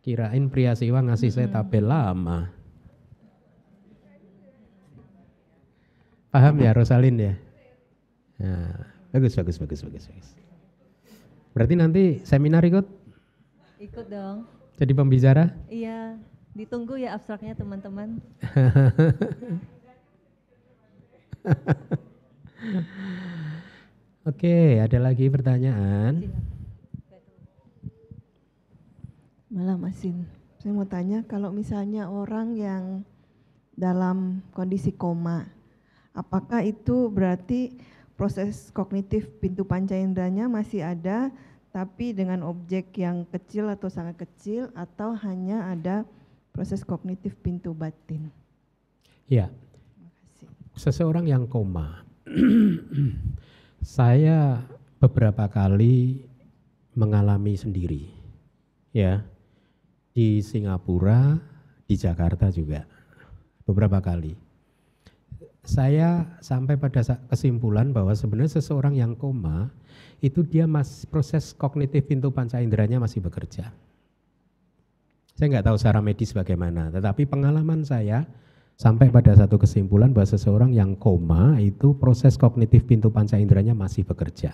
Kirain Priyasiwa ngasih saya tabel lama. Paham ya Rosalin ya? Nah, bagus bagus bagus bagus bagus. Berarti nanti seminar ikut Ikut dong. jadi pembicara? Iya, ditunggu ya abstraknya teman-teman. Oke, ada lagi pertanyaan? Malam Asin. Saya mau tanya kalau misalnya orang yang dalam kondisi koma, apakah itu berarti proses kognitif pintu panca inderanya masih ada tapi dengan objek yang kecil atau sangat kecil atau hanya ada proses kognitif pintu batin? Ya, seseorang yang koma. saya beberapa kali mengalami sendiri. Ya. Di Singapura, di Jakarta juga. Beberapa kali. Saya sampai pada kesimpulan bahwa sebenarnya seseorang yang koma itu dia mas proses kognitif pintu panca inderanya masih bekerja. Saya nggak tahu secara medis bagaimana, tetapi pengalaman saya sampai pada satu kesimpulan bahwa seseorang yang koma itu proses kognitif pintu panca inderanya masih bekerja.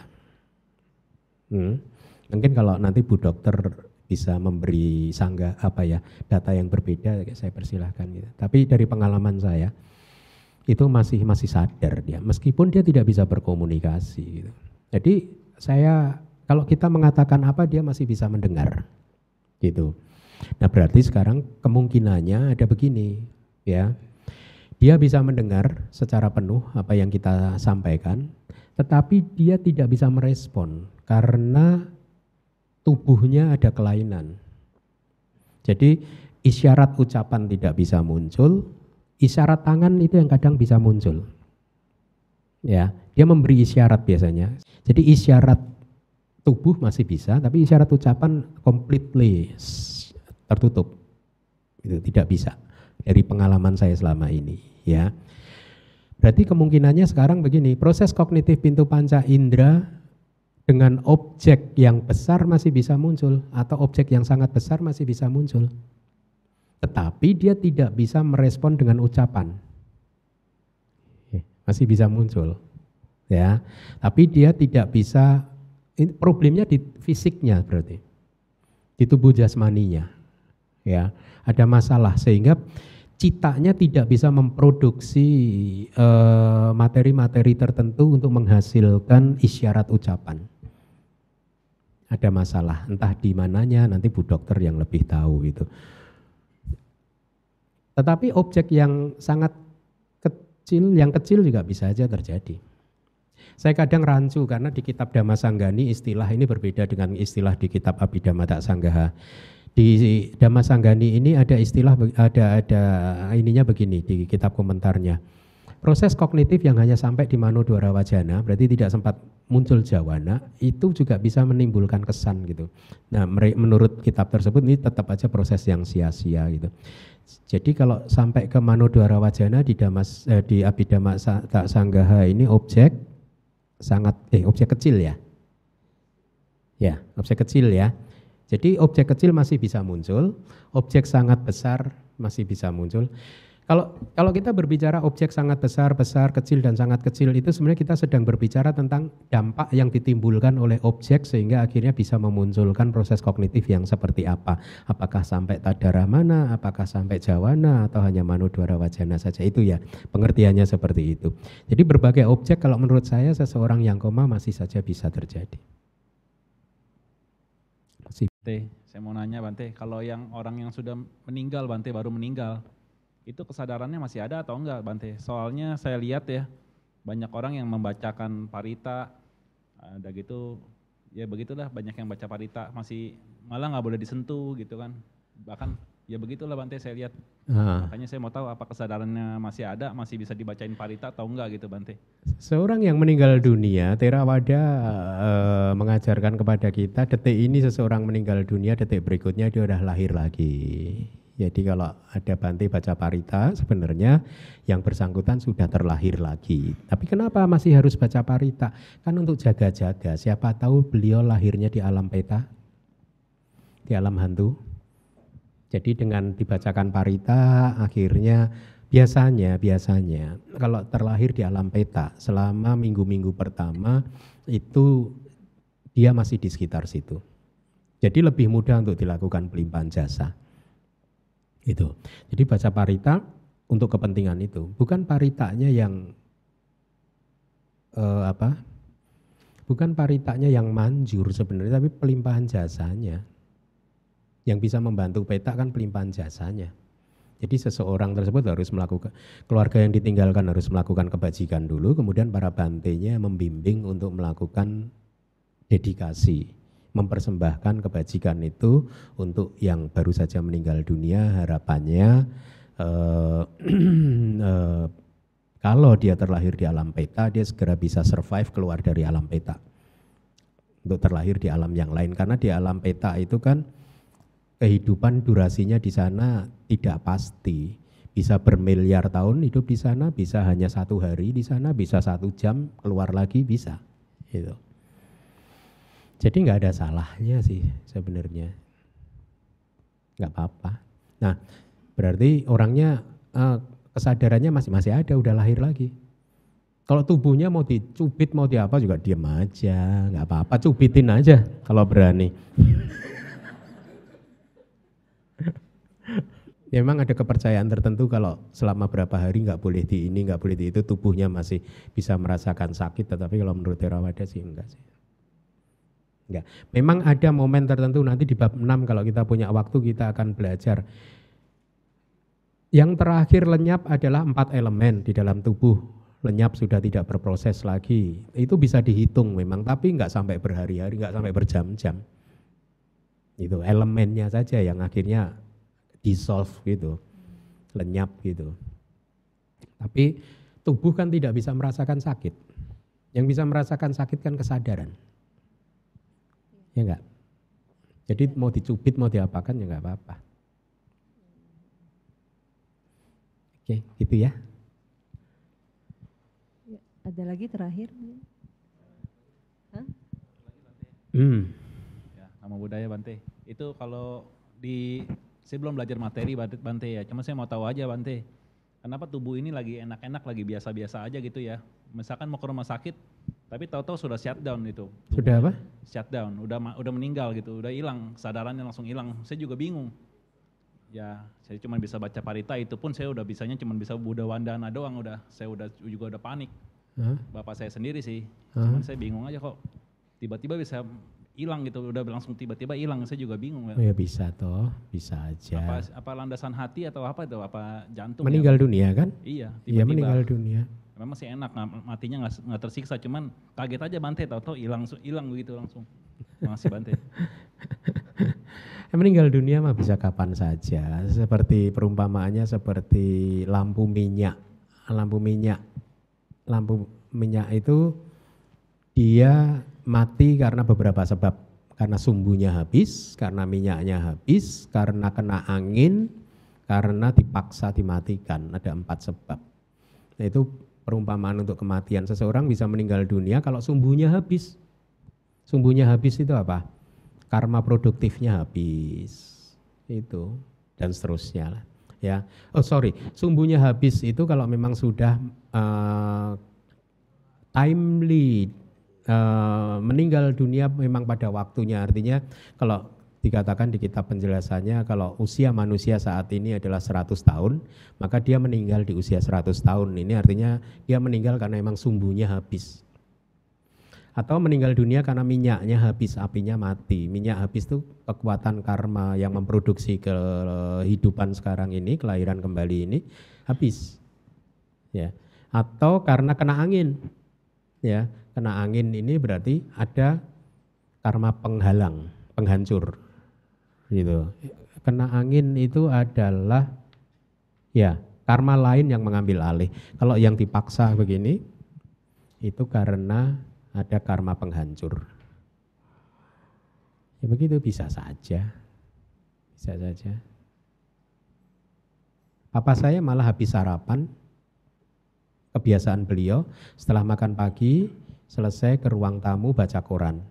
Hmm. Mungkin kalau nanti Bu Dokter bisa memberi sangga apa ya data yang berbeda saya persilahkan gitu. Tapi dari pengalaman saya itu masih masih sadar dia meskipun dia tidak bisa berkomunikasi gitu. Jadi saya kalau kita mengatakan apa dia masih bisa mendengar gitu. Nah, berarti sekarang kemungkinannya ada begini ya. Dia bisa mendengar secara penuh apa yang kita sampaikan, tetapi dia tidak bisa merespon karena tubuhnya ada kelainan. Jadi isyarat ucapan tidak bisa muncul, isyarat tangan itu yang kadang bisa muncul. Ya, dia memberi isyarat biasanya. Jadi isyarat tubuh masih bisa, tapi isyarat ucapan completely tertutup. Itu tidak bisa dari pengalaman saya selama ini, ya. Berarti kemungkinannya sekarang begini, proses kognitif pintu panca indera dengan objek yang besar masih bisa muncul atau objek yang sangat besar masih bisa muncul. Tetapi dia tidak bisa merespon dengan ucapan. Oke, Masih bisa muncul. Ya. Tapi dia tidak bisa problemnya di fisiknya berarti. Di tubuh jasmaninya. Ya, ada masalah sehingga citanya tidak bisa memproduksi eh, materi-materi tertentu untuk menghasilkan isyarat ucapan ada masalah, entah di mananya nanti Bu Dokter yang lebih tahu itu. Tetapi objek yang sangat kecil, yang kecil juga bisa saja terjadi. Saya kadang rancu karena di kitab Damasanggani istilah ini berbeda dengan istilah di kitab Abhidhamma Tak Sanggaha. Di Damasanggani ini ada istilah ada ada ininya begini di kitab komentarnya. Proses kognitif yang hanya sampai di mano dwara wajana berarti tidak sempat muncul jawana itu juga bisa menimbulkan kesan gitu. Nah, menurut kitab tersebut ini tetap aja proses yang sia-sia gitu. Jadi kalau sampai ke mano dwara wajana di Damas eh, di Abhidhamma Tak Sanggaha ini objek sangat eh objek kecil ya. Ya, objek kecil ya. Jadi objek kecil masih bisa muncul, objek sangat besar masih bisa muncul. Kalau kalau kita berbicara objek sangat besar, besar, kecil dan sangat kecil itu sebenarnya kita sedang berbicara tentang dampak yang ditimbulkan oleh objek sehingga akhirnya bisa memunculkan proses kognitif yang seperti apa. Apakah sampai tadara mana, apakah sampai jawana atau hanya manudwara wajana saja itu ya. Pengertiannya seperti itu. Jadi berbagai objek kalau menurut saya seseorang yang koma masih saja bisa terjadi. Bante, saya mau nanya Bante, kalau yang orang yang sudah meninggal Bante baru meninggal, itu kesadarannya masih ada atau enggak Bante? Soalnya saya lihat ya, banyak orang yang membacakan parita, ada gitu, ya begitulah banyak yang baca parita masih malah nggak boleh disentuh gitu kan, bahkan ya begitulah Bante saya lihat. Ha. Makanya saya mau tahu apa kesadarannya masih ada, masih bisa dibacain parita atau enggak gitu Bante. Seorang yang meninggal dunia, Terawada e, mengajarkan kepada kita detik ini seseorang meninggal dunia, detik berikutnya dia udah lahir lagi. Jadi kalau ada Bante baca parita sebenarnya yang bersangkutan sudah terlahir lagi. Tapi kenapa masih harus baca parita? Kan untuk jaga-jaga. Siapa tahu beliau lahirnya di alam peta, di alam hantu. Jadi dengan dibacakan parita akhirnya biasanya biasanya kalau terlahir di alam peta selama minggu-minggu pertama itu dia masih di sekitar situ. Jadi lebih mudah untuk dilakukan pelimpahan jasa. Itu. Jadi baca parita untuk kepentingan itu, bukan paritanya yang uh, apa? Bukan paritanya yang manjur sebenarnya, tapi pelimpahan jasanya. Yang bisa membantu peta kan pelimpahan jasanya. Jadi seseorang tersebut harus melakukan keluarga yang ditinggalkan harus melakukan kebajikan dulu, kemudian para bantenya membimbing untuk melakukan dedikasi mempersembahkan kebajikan itu untuk yang baru saja meninggal dunia. Harapannya eh, eh, kalau dia terlahir di alam peta dia segera bisa survive keluar dari alam peta. Untuk terlahir di alam yang lain. Karena di alam peta itu kan kehidupan durasinya di sana tidak pasti bisa bermiliar tahun hidup di sana bisa hanya satu hari di sana bisa satu jam keluar lagi bisa gitu jadi nggak ada salahnya sih sebenarnya. Nggak apa-apa. Nah, berarti orangnya uh, kesadarannya masih masih ada, udah lahir lagi. Kalau tubuhnya mau dicubit, mau diapa juga diam aja, nggak apa-apa, cubitin aja kalau berani. Ya memang ada kepercayaan tertentu kalau selama berapa hari nggak boleh di ini, nggak boleh di itu, tubuhnya masih bisa merasakan sakit, tetapi kalau menurut Theravada sih enggak sih. Enggak. Memang ada momen tertentu nanti di bab 6 kalau kita punya waktu kita akan belajar. Yang terakhir lenyap adalah empat elemen di dalam tubuh. Lenyap sudah tidak berproses lagi. Itu bisa dihitung memang, tapi enggak sampai berhari-hari, enggak sampai berjam-jam. Itu elemennya saja yang akhirnya dissolve gitu, lenyap gitu. Tapi tubuh kan tidak bisa merasakan sakit. Yang bisa merasakan sakit kan kesadaran. Ya enggak? Jadi mau dicubit, mau diapakan ya enggak apa-apa. Oke, gitu ya. ya ada lagi terakhir? Hah? Hmm. Ya, nama budaya Bante. Itu kalau di saya belum belajar materi Bante ya, cuma saya mau tahu aja Bante. Kenapa tubuh ini lagi enak-enak, lagi biasa-biasa aja gitu ya. Misalkan mau ke rumah sakit, tapi tahu-tahu sudah shutdown itu. Sudah apa? Shutdown, udah udah meninggal gitu, udah hilang, kesadarannya langsung hilang. Saya juga bingung. Ya, saya cuma bisa baca parita itu pun saya udah bisanya cuma bisa Buddha Wandana doang udah. Saya udah juga udah panik. Huh? Bapak saya sendiri sih. Huh? Cuman saya bingung aja kok tiba-tiba bisa hilang gitu, udah langsung tiba-tiba hilang. Saya juga bingung. Oh ya bisa toh, bisa aja. Apa, apa landasan hati atau apa itu? Apa jantung? Meninggal ya? dunia kan? Iya. Iya meninggal dunia memang sih enak matinya nggak nggak tersiksa cuman kaget aja Bante tahu-tahu hilang hilang begitu langsung makasih Bante Meninggal dunia mah bisa kapan saja. Seperti perumpamaannya seperti lampu minyak. Lampu minyak. Lampu minyak itu dia mati karena beberapa sebab. Karena sumbunya habis, karena minyaknya habis, karena kena angin, karena dipaksa dimatikan. Ada empat sebab. Nah, itu perumpamaan untuk kematian. Seseorang bisa meninggal dunia kalau sumbunya habis. Sumbunya habis itu apa? Karma produktifnya habis. Itu dan seterusnya lah. Ya. Oh sorry, sumbunya habis itu kalau memang sudah eh, timely eh, meninggal dunia memang pada waktunya. Artinya kalau dikatakan di kitab penjelasannya kalau usia manusia saat ini adalah 100 tahun, maka dia meninggal di usia 100 tahun. Ini artinya dia meninggal karena memang sumbunya habis. Atau meninggal dunia karena minyaknya habis, apinya mati. Minyak habis itu kekuatan karma yang memproduksi kehidupan sekarang ini, kelahiran kembali ini habis. Ya. Atau karena kena angin. Ya, kena angin ini berarti ada karma penghalang, penghancur. Gitu. Kena angin itu adalah ya, karma lain yang mengambil alih. Kalau yang dipaksa begini itu karena ada karma penghancur. Ya begitu bisa saja. Bisa saja. Papa saya malah habis sarapan. Kebiasaan beliau setelah makan pagi selesai ke ruang tamu baca koran.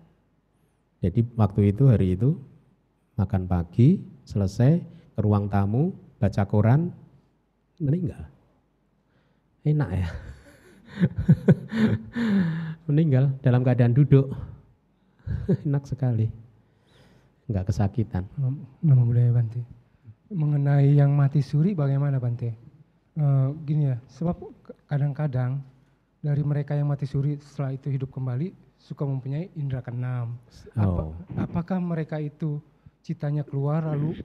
Jadi waktu itu hari itu makan pagi selesai ke ruang tamu baca koran meninggal. Enak ya. meninggal dalam keadaan duduk. Enak sekali. Enggak kesakitan. Nama budaya Bante. Mengenai yang mati suri bagaimana Bante? Eh, gini ya, sebab kadang-kadang dari mereka yang mati suri setelah itu hidup kembali suka mempunyai indera keenam. Apa- Oh. apakah mereka itu citanya keluar lalu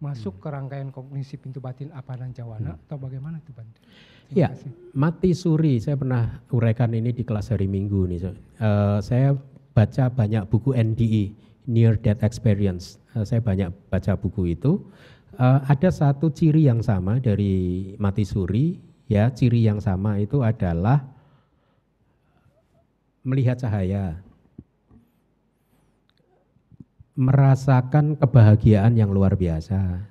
masuk ke rangkaian kognisi pintu batin apa dan jawana atau bagaimana itu? Terima Ya, kasih. mati suri. Saya pernah uraikan ini di kelas hari Minggu nih. Eh, saya baca banyak buku NDE, Near Death Experience. Eh, saya banyak baca buku itu. Eh, ada satu ciri yang sama dari mati suri. Ya, ciri yang sama itu adalah melihat cahaya, merasakan kebahagiaan yang luar biasa.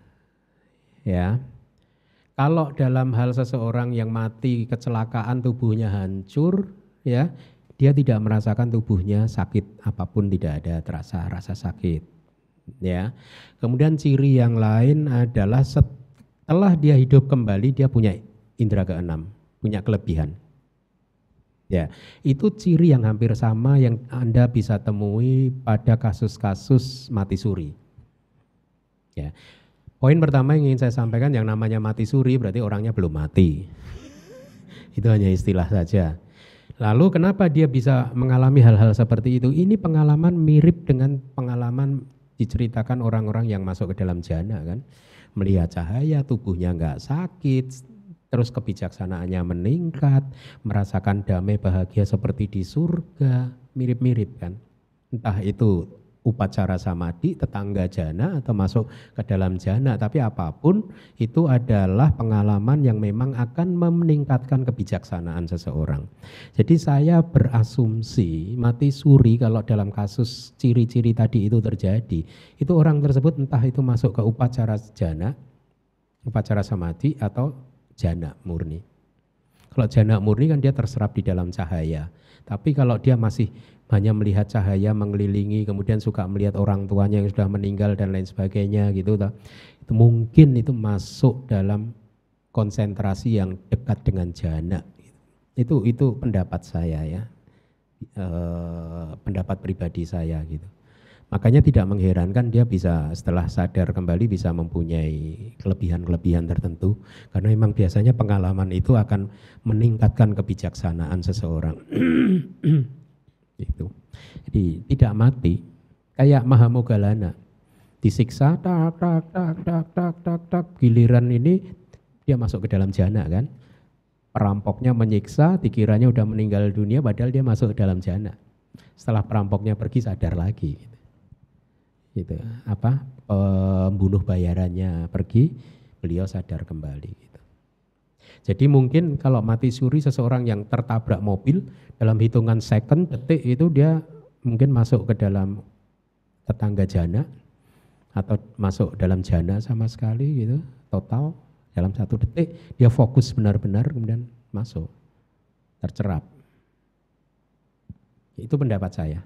Ya. Kalau dalam hal seseorang yang mati kecelakaan tubuhnya hancur, ya, dia tidak merasakan tubuhnya sakit apa pun tidak ada terasa rasa sakit. Ya. Kemudian ciri yang lain adalah setelah dia hidup kembali dia punya indera keenam, punya kelebihan. Ya, itu ciri yang hampir sama yang Anda bisa temui pada kasus-kasus mati suri. Ya. Poin pertama yang ingin saya sampaikan yang namanya mati suri berarti orangnya belum mati. itu hanya istilah saja. Lalu kenapa dia bisa mengalami hal-hal seperti itu? Ini pengalaman mirip dengan pengalaman diceritakan orang-orang yang masuk ke dalam jana kan. Melihat cahaya, tubuhnya nggak sakit, terus kebijaksanaannya meningkat, merasakan damai bahagia seperti di surga, mirip-mirip kan. Entah itu upacara samadhi, tetangga jana atau masuk ke dalam jana, tapi apa pun itu adalah pengalaman yang memang akan meningkatkan kebijaksanaan seseorang. Jadi saya berasumsi mati suri kalau dalam kasus ciri-ciri tadi itu terjadi, itu orang tersebut entah itu masuk ke upacara jana, upacara samadhi atau jana murni. Kalau jana murni kan dia terserap di dalam cahaya. Tapi kalau dia masih hanya melihat cahaya mengelilingi, kemudian suka melihat orang tuanya yang sudah meninggal dan lain sebagainya gitu, itu mungkin itu masuk dalam konsentrasi yang dekat dengan jana. Itu itu pendapat saya ya, Eh, pendapat pribadi saya gitu. Makanya tidak mengherankan dia bisa setelah sadar kembali bisa mempunyai kelebihan-kelebihan tertentu karena memang biasanya pengalaman itu akan meningkatkan kebijaksanaan seseorang. itu. Jadi tidak mati kayak Mahamogalana disiksa tak tak tak tak tak tak tak giliran ini dia masuk ke dalam jana kan perampoknya menyiksa, dikiranya udah meninggal dunia, padahal dia masuk ke dalam jana. Setelah perampoknya pergi sadar lagi. Gitu. Apa pembunuh bayarannya pergi, beliau sadar kembali. Gitu. Jadi mungkin kalau mati suri seseorang yang tertabrak mobil dalam hitungan second detik itu dia mungkin masuk ke dalam tetangga jana atau masuk dalam jana sama sekali gitu total dalam satu detik dia fokus benar-benar kemudian masuk tercerap. Itu pendapat saya.